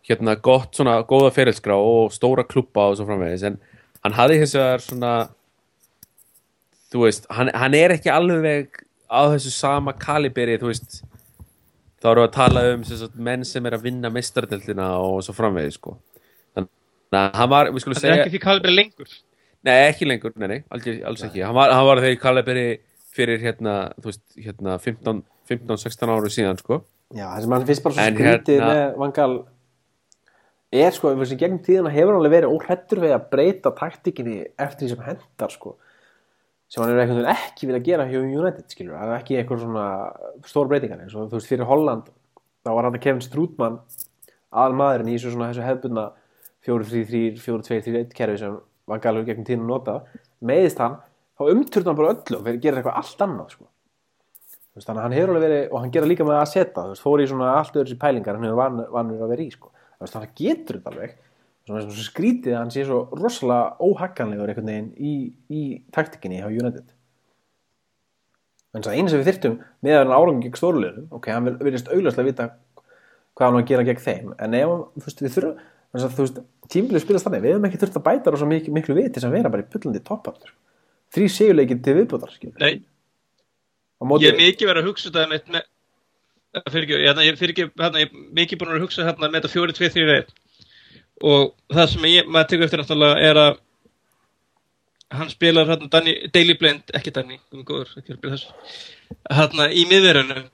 hérna gott svona góða ferilskrá og stóra klubba og svo framvegis en hann hafði hins vegar svona þú veist, hann, hann er ekki alveg á þessu sama kaliberi þú veist þá erum við að tala um sem sagt, menn sem er að vinna meistaradeldina og svo framvegið sko. Þannig að hann var, við skulum Þetta er segja ekki því kalibri lengur. Nei ekki lengur, nei nei, alls, alls ekki. Hann var, hann var þegar í kaliberi fyrir hérna, þú veist, hérna 15 15-16 áru síðan sko. Já, það sem hann finnst bara svo skrítið hérna- með Vangal er sko, þessi gegnum tíðina hefur hann alveg verið óhrættur við að breyta taktikinni eftir því sem hendar sko. Sem hann er veginn ekki vilja gera hjá United skilur, það er ekki eitthvað svona stór breytingar eins og þú veist fyrir Holland þá var hann að Kevin Strútmann aðal maðurinn í þessu, þessu hefbundna 4-3-3, 4-2-3-1 kerfi sem Vangal hefur gegnum tíðina notað. Meðist hann, þá umturði hann bara öllu og fyrir- gerir eitthvað allt annað sko. Þannig að hann hefur alveg verið, og hann gera líka með að setja, þú veist, fór í svona allt öðru sér pælingar, hann hefur van, vanur að vera í, sko. Þannig að hann getur þetta alveg, svona, skrítið að hann sé svo rosalega óhagganlegur einhvern veginn í, í taktikinni hjá United. En það einu sem við þyrftum með að hann árangum gegn stórulegum, ok, hann vil- virðist augljóslega vita hvað hann á að gera gegn þeim, en ef hann, þú veist, við þurfum, þannig að þú veist, tímbilið spilast þannig, við hefum ekki þurft að bæta rosa miklu, miklu við til þess að vera bara í pullandi toppaftur. Þrý sigurleikir til viðbútar, skilur. Nei, móti- ég er mikið verið að hugsa þetta með fyrir ekki, hérna, ég ekki hérna, ég er mikið búin að hugsa hérna með þetta 4, 2, 3, 1 og það sem ég, maður tekur eftir náttúrulega er að hann spilar hérna Danny, Daily Blind, ekki Danny um góður, ekki að spila þessu. Hérna í miðverðinu.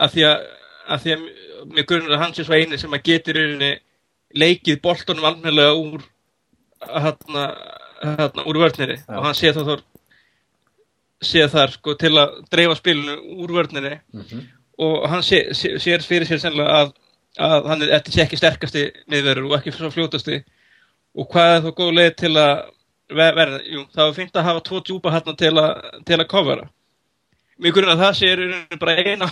Af því að, að því að mér grunar að hann sé svo eini sem að getur leikið boltanum almennilega úr hérna, hérna úr vörniri Já. og hann sé þá þá sé þar sko til að dreifa spilinu úr vörninni og hann sé, sé, sér fyrir sér sennilega að, að hann er eftir sé ekki sterkasti miðverður og ekki svo fljótasti. Og hvað er þá góð leið til að ver- verða, jú, það var fint að hafa tvo djúpa hérna til til að covera. Mjög grunn að það sé rauninni bara eina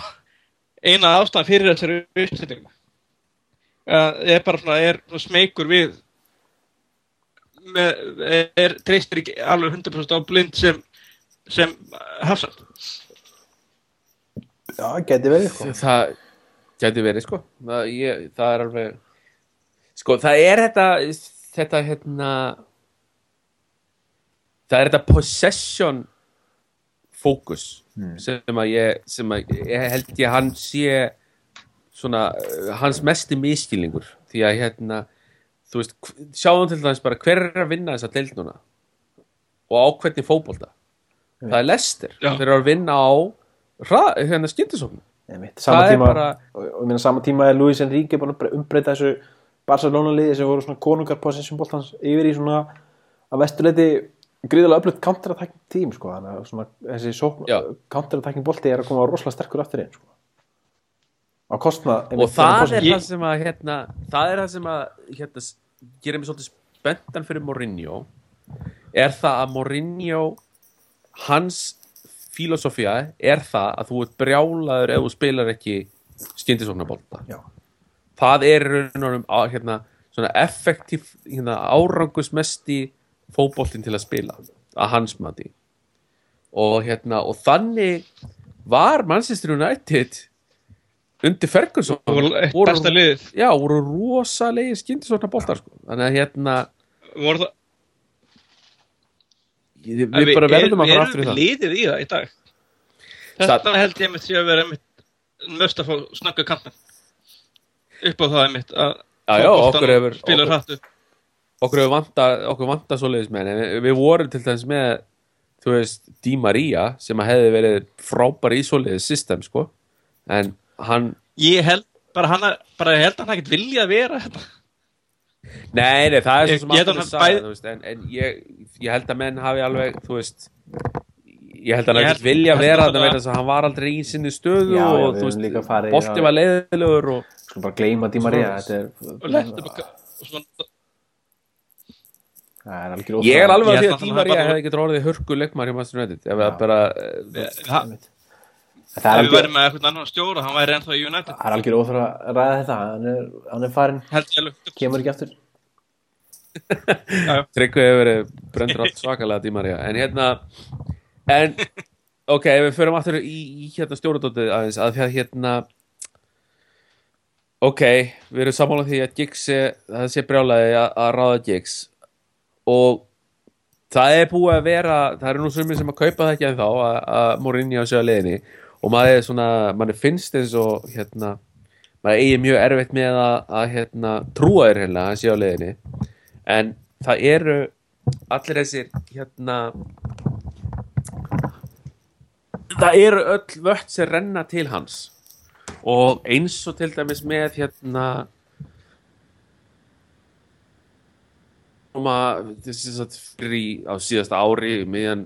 eina ástæðan fyrir þessari uppsetningu. Það er bara svona, er smeykur við með, er treystir ekki alveg 100% á blind sem sem hafsand Já, geti verið, sko. það gæti verið sko. Það, ég, það er alveg sko það er þetta þetta hérna það er þetta possession fókus sem að ég sem að ég held ég að hann sé svona uh, hans mesti miskilningur því að hérna þú veist, sjáum til dæmis bara hver er að vinna þessa deild núna og á hvernig fótbolta. Það er Lester, Já. þeir eru að vinna á hérna sama Það er bara- og, minna, sama tíma er Luis Enrique búin að bre- umbreyta þessu Barcelona liði sem voru svona konungar possession boltans yfir í svona að vesturleiti gríðarlega öflugt counterattacking tím sko, þannig að svona þessi counterattacking bolti er að koma rosalega sterkur aftur einn sko. á kostnað og það er það sem að hérna, það er það sem að hérna, gerir mig svolítið spenntan fyrir Mourinho er það að Mourinho hans filosófía er það að þú ert brjálaður ef þú spilar ekki skyndisóknarbólta Já. það er í raunum hérna, svona effektív hérna, árangusmesti fótboltinn til að spila að hans mati og hérna og þannig var Manchester United undir Ferguson besta liðið já, voru rosalegi skyndisóknar boltar sko. þannig að hérna voru það við, við bara verðum að fara aftur í það. liðið í það í dag. Þetta held ég mitt sé að vera mitt möst að fá snakka kantan upp á það mitt að Já, okkur hefur- spila okkur- okkur hefur vanta, okkur vanta svoleiðis með en við, við vorum til dæmis með þú veist, Di Maria sem að hefði verið frábær í svoleiðis system sko, en hann ég held bara hann að- bara ég held að hann ekkert vilja að vera þetta nei, nei, það er Ég- svo sem alltaf að að hann sagði, þú veist, en, en ég, ég held að menn hafi alveg, þú veist ég held að hann held- vilja vera að það- vegna þess að hann var aldrei í sinni stöðu Já, og við þú veist, já. var leiðilegur og skulum bara gleyma Di Maria þetta og er, að og það er ég er alveg að því að að Di Maria hefði ekki orðið hörku leikmar hjá Master United ef það bara, eh. Það er við værum með eitthvað annan stjóra hann væri ennþá í United. Það er algjör óþarf að ræða þetta. Hann er, hann er farin, alveg. Kemur ekki aftur. Tryggvi hefur verið brendur allt svakalega Di Maria. En hérna en ok, ef við förum aftur í, í hérna stjórnadótið aðeins að því að hérna ok, við erum sammála því að Giggs sé, það sé brjálaði að, að ráða Giggs. Og það er búið að vera það eru nú sumir sem að kaupa það ekki en þá að, að Mourinho sé á leiðinni og maður er svona, mann finnst eins og hérna, maður eigi mjög erfitt með að, að hérna, trúa þér hérna að sé á leiðinni. En það eru allir þessir hérna það eru öll vött sem renna til hans. Og eins og til dæmis með hérna fyrir á síðasta ári miðjan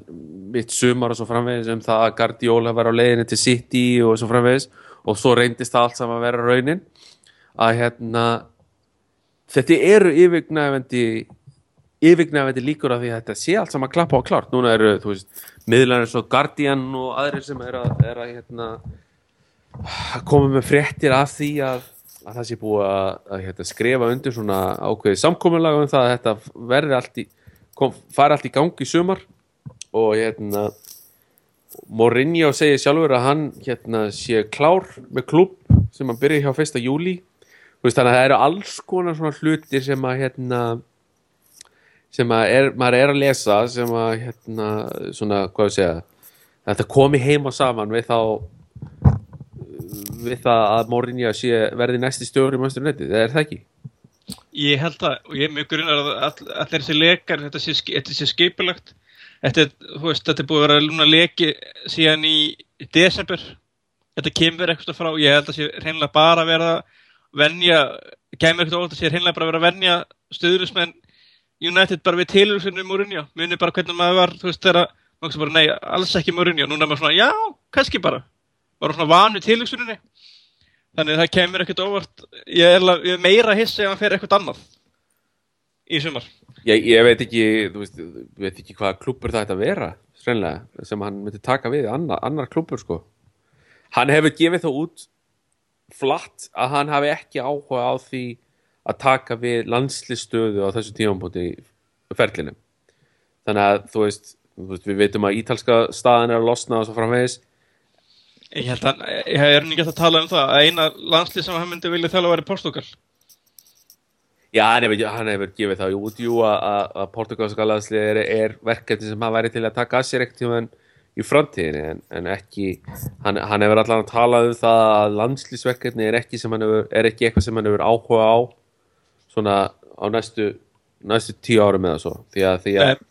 mitt sumar og svo framvegis um það að Guardiola var á leiðinni til City og svo framvegis. Og svo reyndist það allt saman að vera raunin að hérna þetta eru yfirgnæfandi yfirgnæfandi líkur af því að þetta sé allt saman klappa og klárt. Núna eru þú veist miðlar eins og Guardian og aðrir sem er að, er að hérna koma með fréttir af því að að það sé búið að, að hérna, skrifa undir svona ákveðið samkominlega um það að þetta verði allt í kom, fari allt í gangi í sumar og hérna Mourinho segir sjálfur að hann hérna sé klár með klubb sem hann byrja hjá 1. júli veist, þannig að það eru alls konar svona hlutir sem að hérna sem að er, maður er að lesa sem að hérna svona hvað ég segja þetta komi heim og saman við þá við það að Mourinho verði næsti stjóri í Manchester United, það er það ekki? Ég held það og ég er mjög grunnar að all, allir þessi lekar, þetta sé, sé skipulagt. Þetta, þetta er búið að vera lúna leki síðan í, desember. Þetta kemur eitthvað frá ég held að sé hreinlega bara að vera að venja, kemur eitthvað óvart að sé hreinlega bara að vera að venja stöðurismenn United bara við tilursunum Mourinho. Muni bara hvernig maður var, þú veist, þegar nei, alls ekki Mourinho, núna er maður svona, já, kannski bara. Bara svona vanu tilursuninni þannig að það kemur ekkert óvart. Ég er, ég er meira hissi ef hann fer eitthvað annað í sumar. Ég, ég veit ekki, veist, veit ekki hvaða klúbbur það ætti að vera strænlega, sem hann myndi taka við annar, annar klúbbur sko. Hann hefur gefið þá út flatt að hann hafi ekki áhuga á því að taka við landslistöðu á þessu tímambúti í ferlinum. Þannig að þú veist, þú veist við veitum að ítalska staðan er að losna og svo framvegis ég held að, ég er ekki að tala um það að eina landslið sem hann myndi vilja þjála væri Portugal Já, hann hefur, hann hefur gefið það út. Jú að, að, að portugalska landslið er, er verkefni sem hann væri til að taka að sér ekkert tíma í framtíðinni en, en ekki, hann, hann hefur allan að tala um það að landslýsverkefni er ekki, sem hann hefur, er ekki eitthvað sem hann hefur áhuga á svona á næstu, næstu tíu árum eða svo. Því að, því að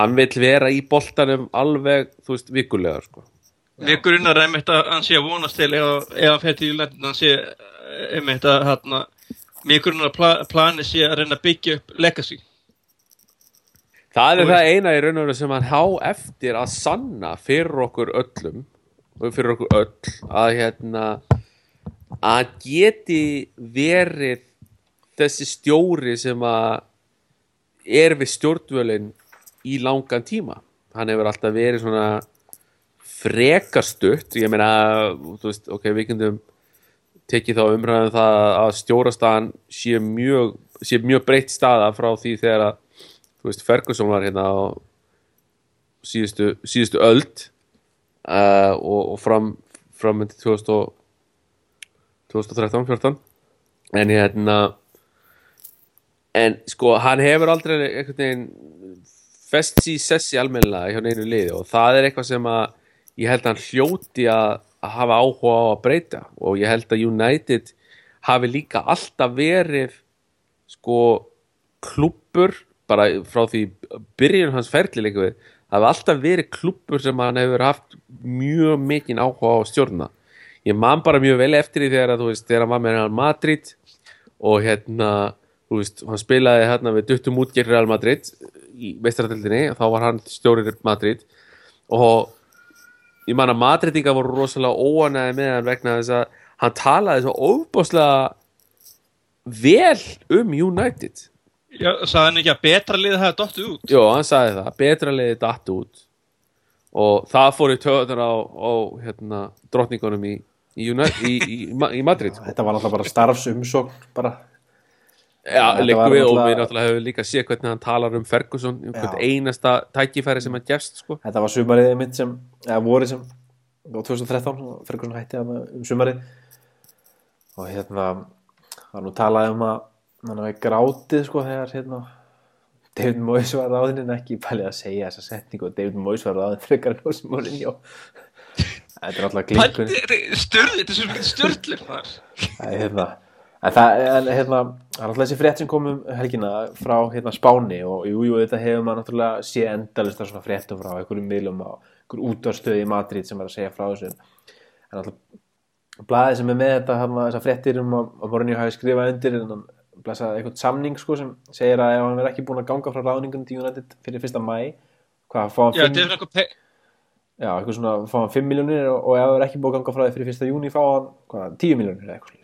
hann vill vera í boltanum alveg, þú veist, vikulega sko. Mér grunnar einmitt að hann sé að vonast til hann fer til United hann sé einmitt að hérna mér grunnar að pla, plani sé að reyna að byggja upp legacy. Það er Þú það eina í raun og veru sem hann há eftir að sanna fyrir okkur öllum og fyrir okkur öll að hérna að geti verið þessi stjóri sem að er við stjórnvölin í langan tíma. Hann hefur alltaf verið svona frekastutt ég meina, þú veist, ok, við kynntum tekið þá umræðum það að stjórastaðan sé mjög, sé mjög breytt staða frá því þegar að þú veist, Ferguson var hérna á síðustu, síðustu öld uh, og, og fram fram myndi 2013-14 en hérna en sko, hann hefur aldrei einhvern veginn fest í sessi almennilega hjá neinu liði og það er eitthvað sem að ég held að hann hljóti að, hafa áhuga á að breyta og ég held að United hafi líka alltaf verið sko klubbur bara frá því byrjun hans ferli líka við hafi alltaf verið klubbur sem hann hefur haft mjög mikinn áhuga á að stjórna. Ég man bara mjög vel eftir því þegar, að, þú veist, þegar hann var með Real Madrid og hérna þú veist, hann spilaði hérna við duttum útgerð Real Madrid í meistaradildinni og þá var hann stjórið Madrid og ég man að Madridinga voru rosalega óanæði með hann vegna þess að hann talaði svo óbáslega vel um United Já, sagði hann ekki að betra liðið hafa dottið út Jó, hann sagði það, betra leiði datt út og það fór í töðunar á, á hérna, drottningunum í, í, United, í, í, Madrid sko. Þetta var náttúrulega bara starfsumsókn bara. Já, líka við og við náttúrulega hefur líka séð hvernig hann talar um Ferguson um hvert Já. einasta tækifæri sem hann gefst sko. Þetta var sumarið mitt sem, eða vorið sem á 2013, Ferguson hætti um sumarið og hérna það var nú talað um að hann hafi grátið sko þegar hérna David Moyes var ráðinn en ekki pælið að segja þessa setningu og David Moyes var ráðinn frekar en Jose Mourinho þetta er alltaf glinkun Störli, þetta er svo mikið störli maður. Það er hérna En það hérna, það er alltaf þessi frétt sem kom um helgina frá hérna, Spáni og jú, jú, þetta hefur maður náttúrulega sé endalist að svona fréttum frá einhverjum miðlum á einhverjum útvarstöði í Madrid sem er að segja frá þessu. En alltaf blaðið sem er með þetta hérna, þessar fréttir um að, að Mourinho hafi skrifað undir en hann blæsaði eitthvað samning sko sem segir að ef hann verið ekki búin að ganga frá ráðningun til United fyrir fyrsta mæ hvað, fá hann Já, fimm- eitthvað já, eitthvað svona, fá hann 5 miljónir og, ef það er ekki búið að ganga frá því fyrir fyrsta júni fá hann hvað, 10 miljónir eða eitthvað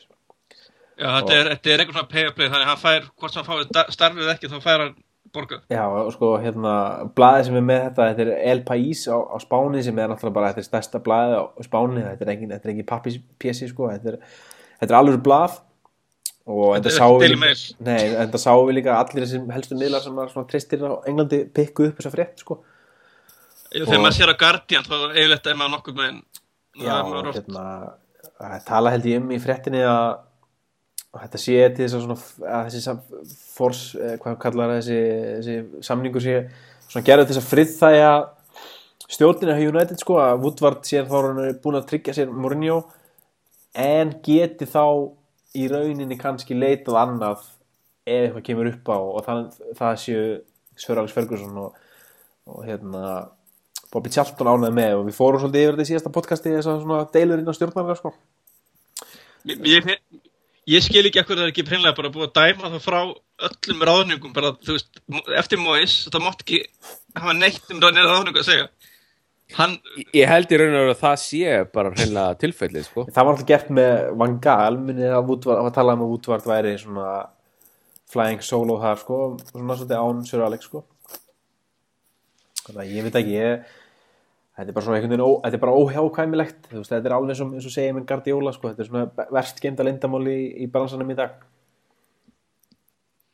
Já, þetta er, þetta er eitthvað svona pay and play þannig að hann fær, hvort sem hann fái da- starfið ekki þá fær hann borgað. Já, og sko, hérna, blaðið sem er með þetta, þetta er El País á, á Spáni sem er náttúrulega bara, þetta er stærsta blaðið á Spáni, þetta er engin, þetta er engin pappispjessi, sko, þetta er, þetta er alveg blað og Þetta sáum við, sáum við líka allir þessum helstu miðlar sem var svona tristir á Englandi pikku upp þessa frétt, sko. Þegar Og- maður sér að Guardian þá er yfirleitt er maður nokkuð með Já, hérna, að tala held ég um í fréttinni að að þetta sé til þess að svona að þessi fors, eh, hvað kallar þessi, þessi samningur sé gerður til þess að friðþæja stjórnina hjá United sko að Woodward sér þá búin að tryggja sér Mourinho en geti þá í rauninni kannski leitað annað ef eitthvað kemur upp á og það, það séu Sör Alex Ferguson og, og hérna Bobby Charlton ánæði með. Og við fórum svolítið yfir þetta í síðasta podcasti þess að deilur inn á stjórnarlega sko. Ég, ég, ég skil ekki ekkur það er ekki hreinlega bara búið að dæma það frá öllum ráðningum bara, þú veist, eftir Mois það mátt ekki hafa neitt um ráðningu að segja hann, Ég held í raun og veru að það sé bara hreinlega tilfellið sko. það var alltaf gert með Van Gaal minnið að að tala um að Woodward væri svona flying solo þar sko svona svolítið án Sör Alex sko þannig að ég veit ekki ég þetta er bara svona einhvern veginn ó, þetta er bara óhjákvæmilegt. Þú veist, þetta er alveg sem, eins og segja með Guardiola sko, þetta er svona verst geimda lindamál í, í bransanum í dag.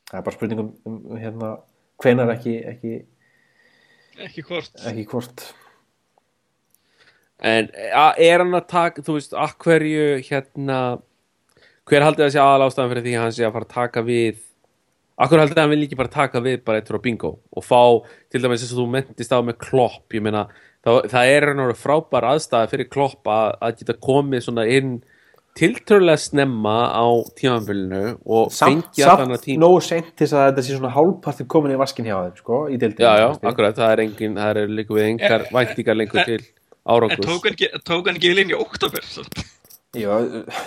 Það er bara spurningum um, um hérna, hvenar ekki ekki, ekki hvort. ekki hvort. En a- er hann að taka, þú veist, að hverju hérna, hver haldið að sé aðal ástæðan fyrir því að hann sé að fara að taka við Akkur haldið að hann vil ekki bara taka við bara eittur á bingo og fá til dæmis eins og þú mentist á með klopp, ég meina það, það er orðið frábær aðstæða fyrir klopp að, að geta komið svona inn tiltröðlega snemma á tímanfélinu og að þannig samt tím nógu seint til þess að þetta sé svona hálfpartin komin í vaskin hjá þeim sko, í deildinni Já, já, akkurat, það er engin, það er líka við engar væntingar lengur til en árangus tók hann ekki, tók hann ekki í oktober samt? Jú,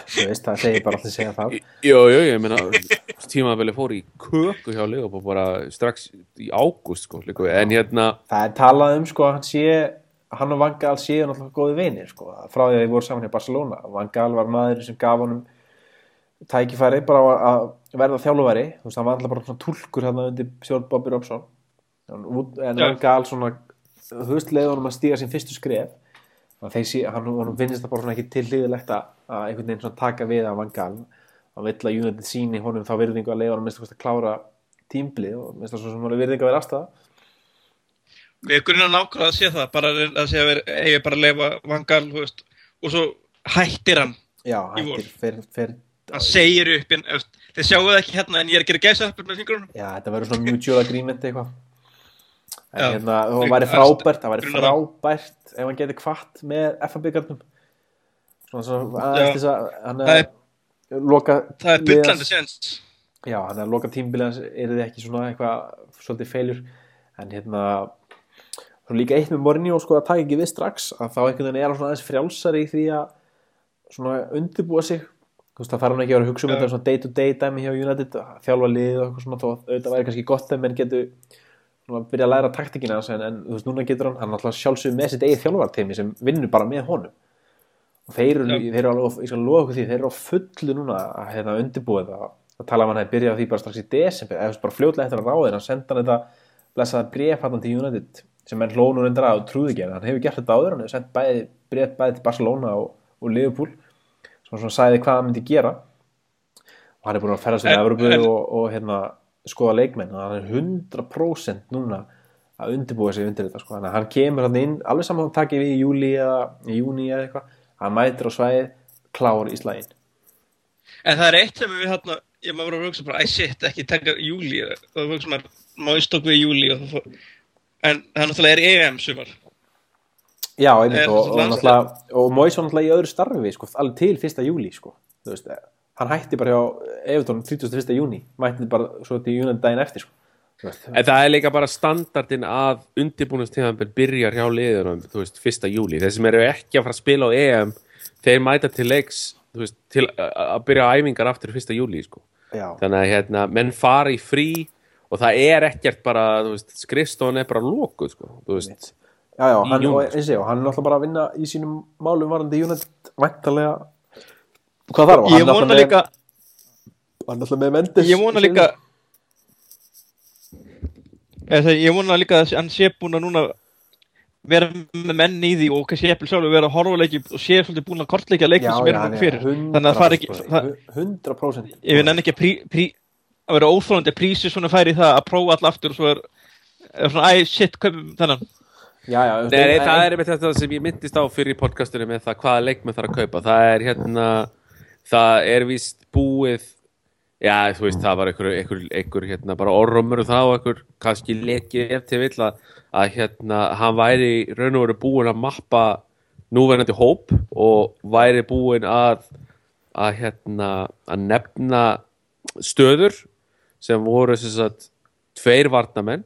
þú veist, það segir bara allir segja það. Jú, jú, ég meina tímaféli fór í köku hjá Leopold bara strax í ágúst sko, líka við, en hérna Það er talað um sko að hann sé hann og Van Gaal séu náttúrulega góði vinir sko, frá því að þið voru saman í Barcelona. Van Gaal var maður sem gaf honum tækifæri bara að verða þjálfari, þú veist, hann var alltaf bara svona túlkur hann undir Sjórn Bobby Robson. En. Van Gaal svona þú veist, leiði honum að stíga sín fyrstu skref. Sé, hann, finnst það bara svona ekki til hliðilegt að að einhvern veginn svona taka við af Van Gaal. Að United síni honum þá virðingu að leiða honum minnst að klára tímblið og minnst það svo sem alveg virðingu að vera aðstæða við grunna nákvæmlega að sé það bara að sé að eigi bara að leifa vangal veist, og svo hættir hann Já, Í vor. hættir, fer, fer, hann segir upp þeir sjáu það ekki hérna en ég er að gera gæsa upp með fingrunum. Já, þetta verður svona mutual agreement eitthvað. En Já. hérna, það væri frábært það væri frábært ef hann geti kvart með FA-byggarnum svona svona aðeins Já. þess að hann Það er loka það er byllandi sens já, hann er loka tímbilans er þið ekki svona eitthvað svolítið feiljur en hérna svo líka eitt með Mourinho sko að taka ekki við strax að þá einhvern veginn er hann svona aðeins frjálsari í því að svona undirbúa sig. Þú veist það þarf hann ekki að vera að hugsa um þetta svona day to day dæmi hjá United að þjálfa lið og eitthvað svona þó að auðvitað væri kannski gott en getur svona byrja að læra taktikina en, en þú veist núna getur hann hann alltaf sjálfsög með sitt eigið þjálfarteimi sem vinnur bara með honum. Og þeir eru, Já. þeir eru alveg, ég skal lofa okkur því þeir eru á fullu núna að hérna undirbúa þetta. Að tala um hann hefði byrjað á því bara strax í desember eða bara fljótlega eftir að ráðin hann senda hann þetta blessaða bref hann til United sem menn hlónu reyndar að og trúði ekki en hann hefur gert þetta áður hann hefur sendt bæði, bref bæði til Barcelona og, og Liverpool sem svona sagði hvað hann myndi gera. Og hann er búin að ferðast um En- Evropu og, og hérna skoða leikmenn. Og hann er 100% núna að undirbúa sig undir þetta sko. þannig að hann kemur hann inn alveg saman takir við í júli eða í júni eða eitthvað hann mætir á svæði klár í slægin en það er eitt sem við hérna ég maður að hugsa bara, æ shit, ekki taka júli og þá hugsa maður, ég stokk við í júli og þá fór en það náttúrulega er EM sumar Já, einmitt, Er og, og, náttúrulega, og Mois var náttúrulega í öðru starfi sko, alveg til 1. júli sko. Þú veist, hann hætti bara hjá Evertón 31. júni, mætti bara svo til júnan daginn eftir sko. En það er líka bara standardin að undirbúinastíðanbel byrjar hjá liðunum, þú veist, 1. júli. Þeir sem eru ekki að fara að spila á EM, þeir mæta til leiks, þú veist, til að byrja æfingar aftur 1. júli, sko. já, Þannig að, hérna, menn fara í frí og það er ekkert bara, skrifstofan er bara lókuð, sko, já, já, hann, og, ég, hann er náttúrulega bara að vinna í sínum málum varandi United væntalega hvað þarf? ég vona líka, hann er náttúrulega með Mendes ég vona líka ég vona líka að hann sé búin að núna vera með menn í því og kannski eppil sjálfur vera að horfa leiki og sé svolítið búin að kortleika leikin já, sem er hann nokkuð er fyrir. þannig að það er ekki, 100%, það, 100% ég finn enn ekki að prí, prí, að vera óþólandi að prísi svona færi það að prófa all aftur og svo er, er svona, æ, shit, kaupum þennan já, já, Nei, nei, það er einmitt þetta sem ég myndist á fyrir podcastinu með það hvaða leikmenn þarf að kaupa. Það er hérna, það er víst búið, já, þú veist, það var einhver, einhver, einhver hérna, bara orrumur og það og einhver kannski lekið ef til vill að, að hérna, hann væri í raun og veru búin að mappa núverandi hóp og væri búin að, að hérna, að nefna stöður sem voru sem sagt tveir varnamenn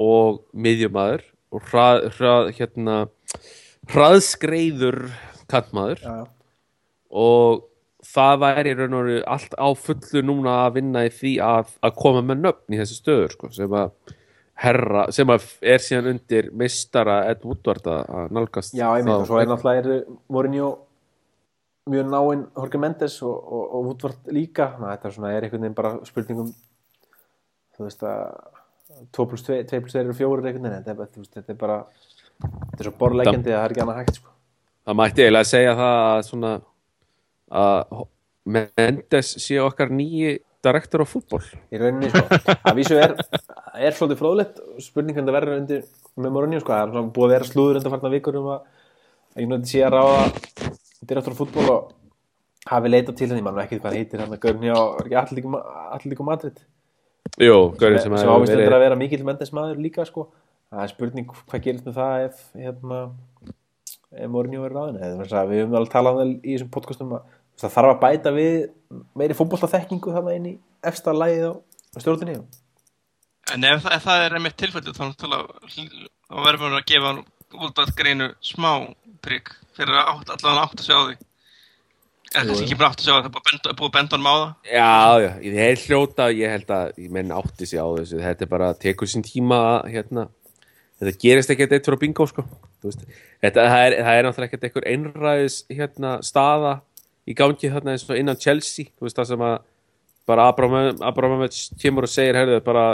og miðjumæður og hrað, hrað, hérna, hraðskreiður kantmaður já. og það væri raun og veru allt á fullu núna að vinna í því að, að koma með nöfn í þessi stöður sko, sem að herra, sem að er síðan undir meistara Ed Woodward að nálgast Já, þá- og svo er náttúrulega Mourinho mjög náinn Jorge Mendes og, og, og Woodward líka. Ná, þetta er svona, er einhvern veginn bara spurningum þú veist að 2 plus 2, 2 plus 2 eru 4 einhvern veginn, þetta er, þetta er bara þetta er svo borlegjandi að það er ekki annað hægt sko. það mætti eiginlega segja það að svona að Mendes sé okkar nýji direktor á fútból í rauninni, sko, að vísu er er svolítið fróðlegt, spurningan það verður undir Mourinho, sko, það er svona búið að vera slúður undan farna vikur um að að United sé að ráða direktor á fútból og hafi leitað til henni, mann ekki hvað hann heitir hann að görni á Atletico Madrid? Jú, gaurinn sem, sem, ávist verið- að vera mikill mendes maður líka sko. það er spurning hvað gerist með það ef hérna ef Mourinho er ráðin eða þess að við höfum alveg talað um í þessum podcastum að það þarf að bæta við meiri fótboltaþekkingu þarna inn í efsta lagið á stjórninni. En ef, það- ef það er einmitt tilfellið þá verður maður að gefa útbætt greinu smá prigg fyrir að átt, allan átt að sjá því eða kannski ekki bara átt að sjá því það er búið að benda- búið að benda honum á það. Já, já, ég held hljóta ég held að, ég menn átti sig á þessu. Þetta er bara, tekur sín tíma að, hérna, þetta gerist ekki eitt fyrir bingo sko, þetta, það, er, er náttúrulega ekkert einhver einræðis hérna, staða í gangi þarna eins og innan Chelsea, veist það sem að bara Abramovich kemur og segir, herðu, bara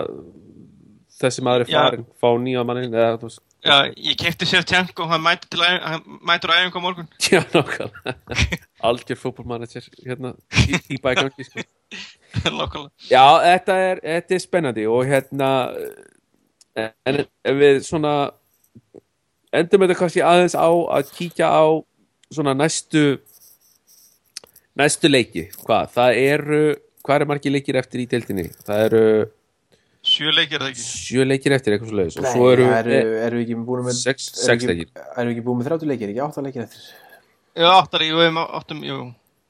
þessi maður er Já. farin, fá nýja mannin eða, þú veist, Já, ég kefti sér tjank og hann mætur æfingu á morgun. Já, nákvæmlega. Algjör fótbolmanager hérna, í, í bægangi sko. Nákvæmlega. Já, þetta er, þetta er spennandi og hérna en við svona endum þetta kannski aðeins á að kíkja á svona næstu næstu leiki. Hvað, það eru hvað eru margir leikir eftir í deildinni? Það eru Sjö leikir er það ekki? Sjö leikir eftir eitthvað svo leiðis og svo eru eru, eru við ekki búin með sex, sex leikir. Erum við ekki búin með 30 leikir, ekki 8 leikir eftir? Já, áttar, jú, við áttum, jú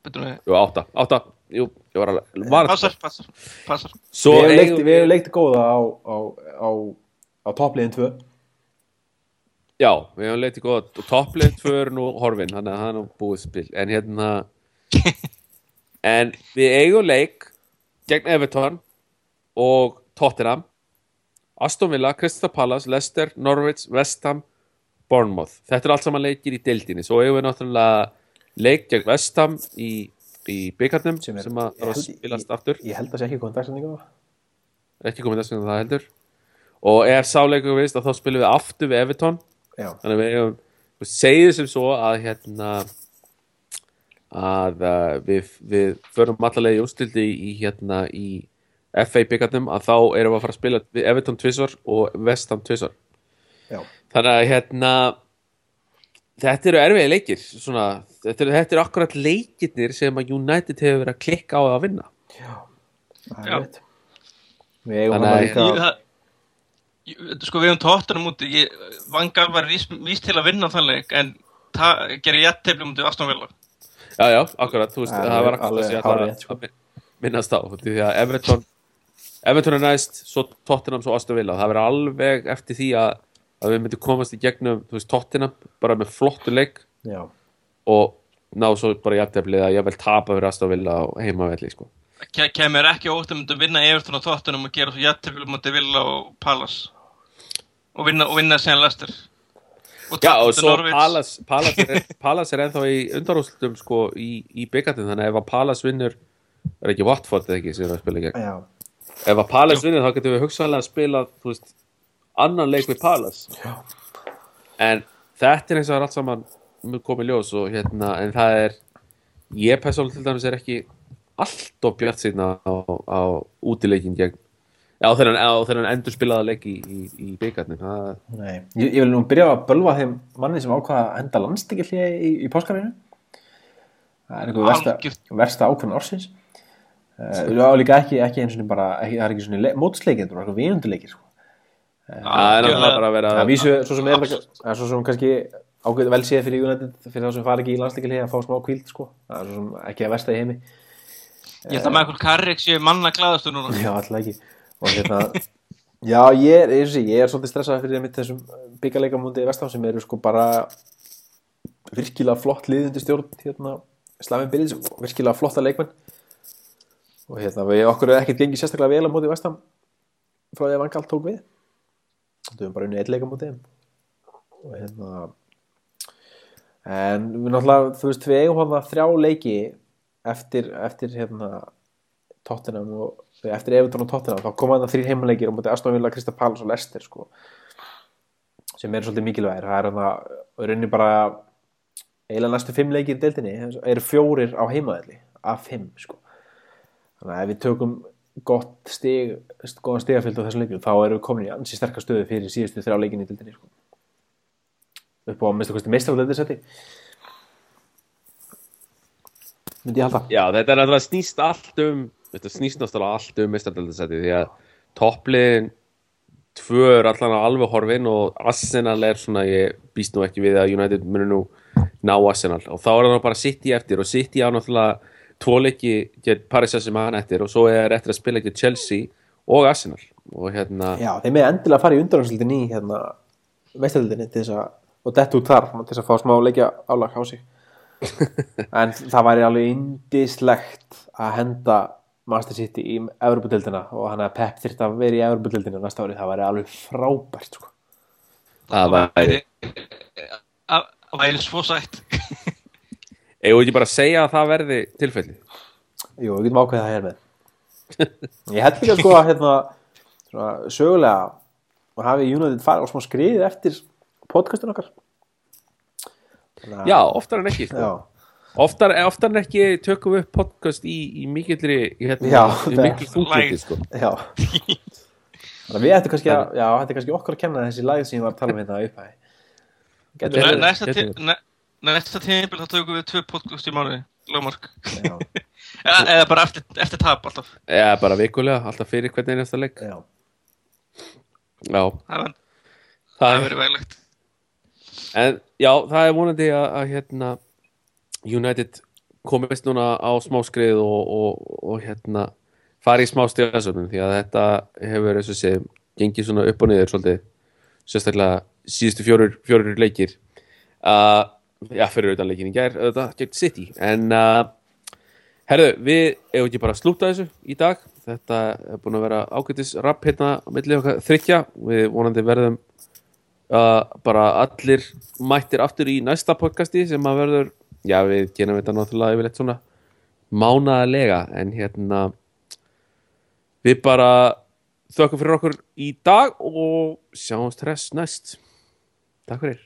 Betur við Jú, átta, átta, jú, ég var alveg var Passar, passar, passar. Svo Við hefum leikt, leikt góða á, á, á, á toppliðin 2 Já, við hefum leitið góða og topplið tvö eru nú horfin þannig að það er nú búið spil. En hérna en við eigum leik gegn Everton og Tottenham Aston Villa, Crystal Palace, Leicester, Norwich, West Ham Bournemouth. Þetta er allt saman leikir í deildinni. Svo eigum við náttúrulega leik gegn West Ham í, í byggarnum Sem sem, að þarf að ég held- spilast aftur. Ég held að sé ekki á það Ekki komið vegna það heldur. Og ef sáleikur veist að þá spilum við aftur við Everton Já, þannig að við eigum við segjum sem svo að hérna að uh, við, við förum allavega í ústildi í hérna í FA byggarnum að þá erum við að fara að spila við Everton tvisvar og West Ham tvisvar. Já, þannig að hérna þetta eru erfiði leikir svona, þetta eru, þetta eru akkurat leikirnir sem að United hefur verið að klikka á að vinna. Já. Það er rétt. Við eigum Þannig að- líka ég, sko við höfum tóttunum ég, Vangal var vís, vís til að vinna þann leik en það gerir jættefli mútið Aston Villa. Já, já, akkurat, þú veist, það var akkurat alveg ætlaði hárrétt, sko. að minnast á því að Everton Everton er næst, svo Tottenham, svo Aston Villa. Það verður alveg eftir því að, að við myndum komast í gegnum, veist, Tottenham bara með flottu leik Já, og ná svo bara jafnteflið að ég vil tapa fyrir Aston Villa á heimavelli, sko. Ke kemur ekki ótt að myndum vinna Everton og tóttunum og gera svo jættefli mútið Villa og Palace. Og vinna, og vinna sen Leicester. Og Já, og svo. Palace, Palace, er, Palace er ennþá í undarúslutum, sko, í, í byggatin þannig að ef að Palace vinnur er ekki Watford eða ekki sem er að spila í gegn. Já, ef að Palace vinnur þá getum við hugsanlega að spila þú veist, annan leik við Palace. Já. en þetta er eins og það er allt saman komið ljós og hérna en það er ég persónulega til dæmis er ekki allt of bjart síðan á, á útileikin gegn á þennan, á þennan endur spilaða leik í, í, í byggarnin það, nei. Ég, ég vil nú byrja að bölva þeim manni sem ákvaða að henda landstíkjallið í, í páskarinu Það er einhver versta, versta ákveðin ársins. Uh, já, líka ekki, ekki eins og bara, ekki, það er ekki svona mótsleikir, það er eitthvað vinunduleikir sko. það er náttúrulega bara að vera Það vísu, svo sem er það það er svo sem kannski ákveð vel séð fyrir United fyrir þá sem fara ekki í landsleikilega að fá smá kvíld sko. það er svo sem ekki að versta í heimi Ég held að Michael Carrick sé manna glæðastu núna Já, alltaf ekki og hérna, já, ég er, og sé, ég er svolítið stressað fyrir mitt þessum byggarleikamúndi í Vestam sem eru sko bara virkilega flott liðundi stjórn hérna, virkilega flotta leikmenn og hérna, við okkur er ekkert gengið sérstaklega vel á móti Vestam frá því að Vangald tók við. Þú erum bara unnið eitt leikamúti og hérna en við náttúrulega, þú veist, við eigum hann þrjá leiki eftir, eftir hérna Tottenham og eftir Everton og Tottenham þá koma það þrýr heimaleikir á móti Aston Villa, Krista Palace og Leicester sko, sem eru svolítið mikilvægir. Það er hann að raunin bara eiginlega næstu fimm leikir í deildinni eru fjórir á heimaðalli af fimm sko. Þannig að ef við tökum gott stig góðan stigafylgd á þessum leikjum þá erum við komin í ansi sterkar stöðu fyrir síðustu þrjá leikin í deildinni sko. upp á að mista kosti meistaraldeildisetti myndi ég halda. Já, þetta er náttúrulega snýst allt um þetta snýst náttúrulega allt um mistardaldasæti því að toppliðin tvö er allan alveg horfin og Arsenal er svona, ég býst nú ekki við að United muni nú ná Arsenal. Og þá er það bara City eftir og City á náttúrulega tvo leiki gegn Paris Saint-Germain eftir og svo er eftir að spila gegn Chelsea og Arsenal. Og hérna, Já, þeim er endilega að fara í undanhanslutin í hérna, meistaldinni til þess að og dett út þar, til þess að fá smá leikja álag á sig. En það væri alveg indislegt að henda Master City í Evropadeildina og hann að Pep þyrft að vera í Evropadeildina næsta ári, það væri alveg frábært sko. það væri að að væri svo sætt við ekki bara að segja að það verði tilfelli Jú, við getum ákveðið það hér með. Ég held líka sko að hérna, svona, sögulega og hafi United farið á smá skriðið eftir podcastun okkar. Þannig að- já, oftar en ekki sko. Já, oftar, oftar en ekki tökum við upp podcast í, í mikillri hérna, Já, í mikil þungluti sko. Já. Að við ættum kannski að, já, þetta er kannski okkur að kenna þessi lagð sem ég var að tala um hérna upp Getur Þetta verið Næsta ne- næsta tímabil þá tökum við tvö podcast í mánuði Lómark Já, eða, bara eftir, eftir tap alltaf. Eða bara vikulega, alltaf fyrir hvernig einasta leik. Já, já, það er- það er verið veglegt En já, það er vonandi að, að hérna, United komist núna á smáskrið og, og, og hérna fari í smá stjórnarsöfnum því að þetta hefur eins og sé gengið svona upp og niður svolítið sérstaklega síðustu fjórir, fjórir leikir. Uh, já, fyrir auðvitað leikin í gær auðvitað gegn City. En uh, herðu, við eigum ekki bara að slúta þessu í dag. Þetta er búin að vera ágætis rapp hérna á milli okkar þryggja við vonandi verðum uh, bara allir mættir aftur í næsta podcasti sem að verður, já við genum þetta náttúrulega yfirleitt svona mánaðarlega. En hérna við bara þökkum fyrir okkur í dag og sjáumst hress næst. Takk fyrir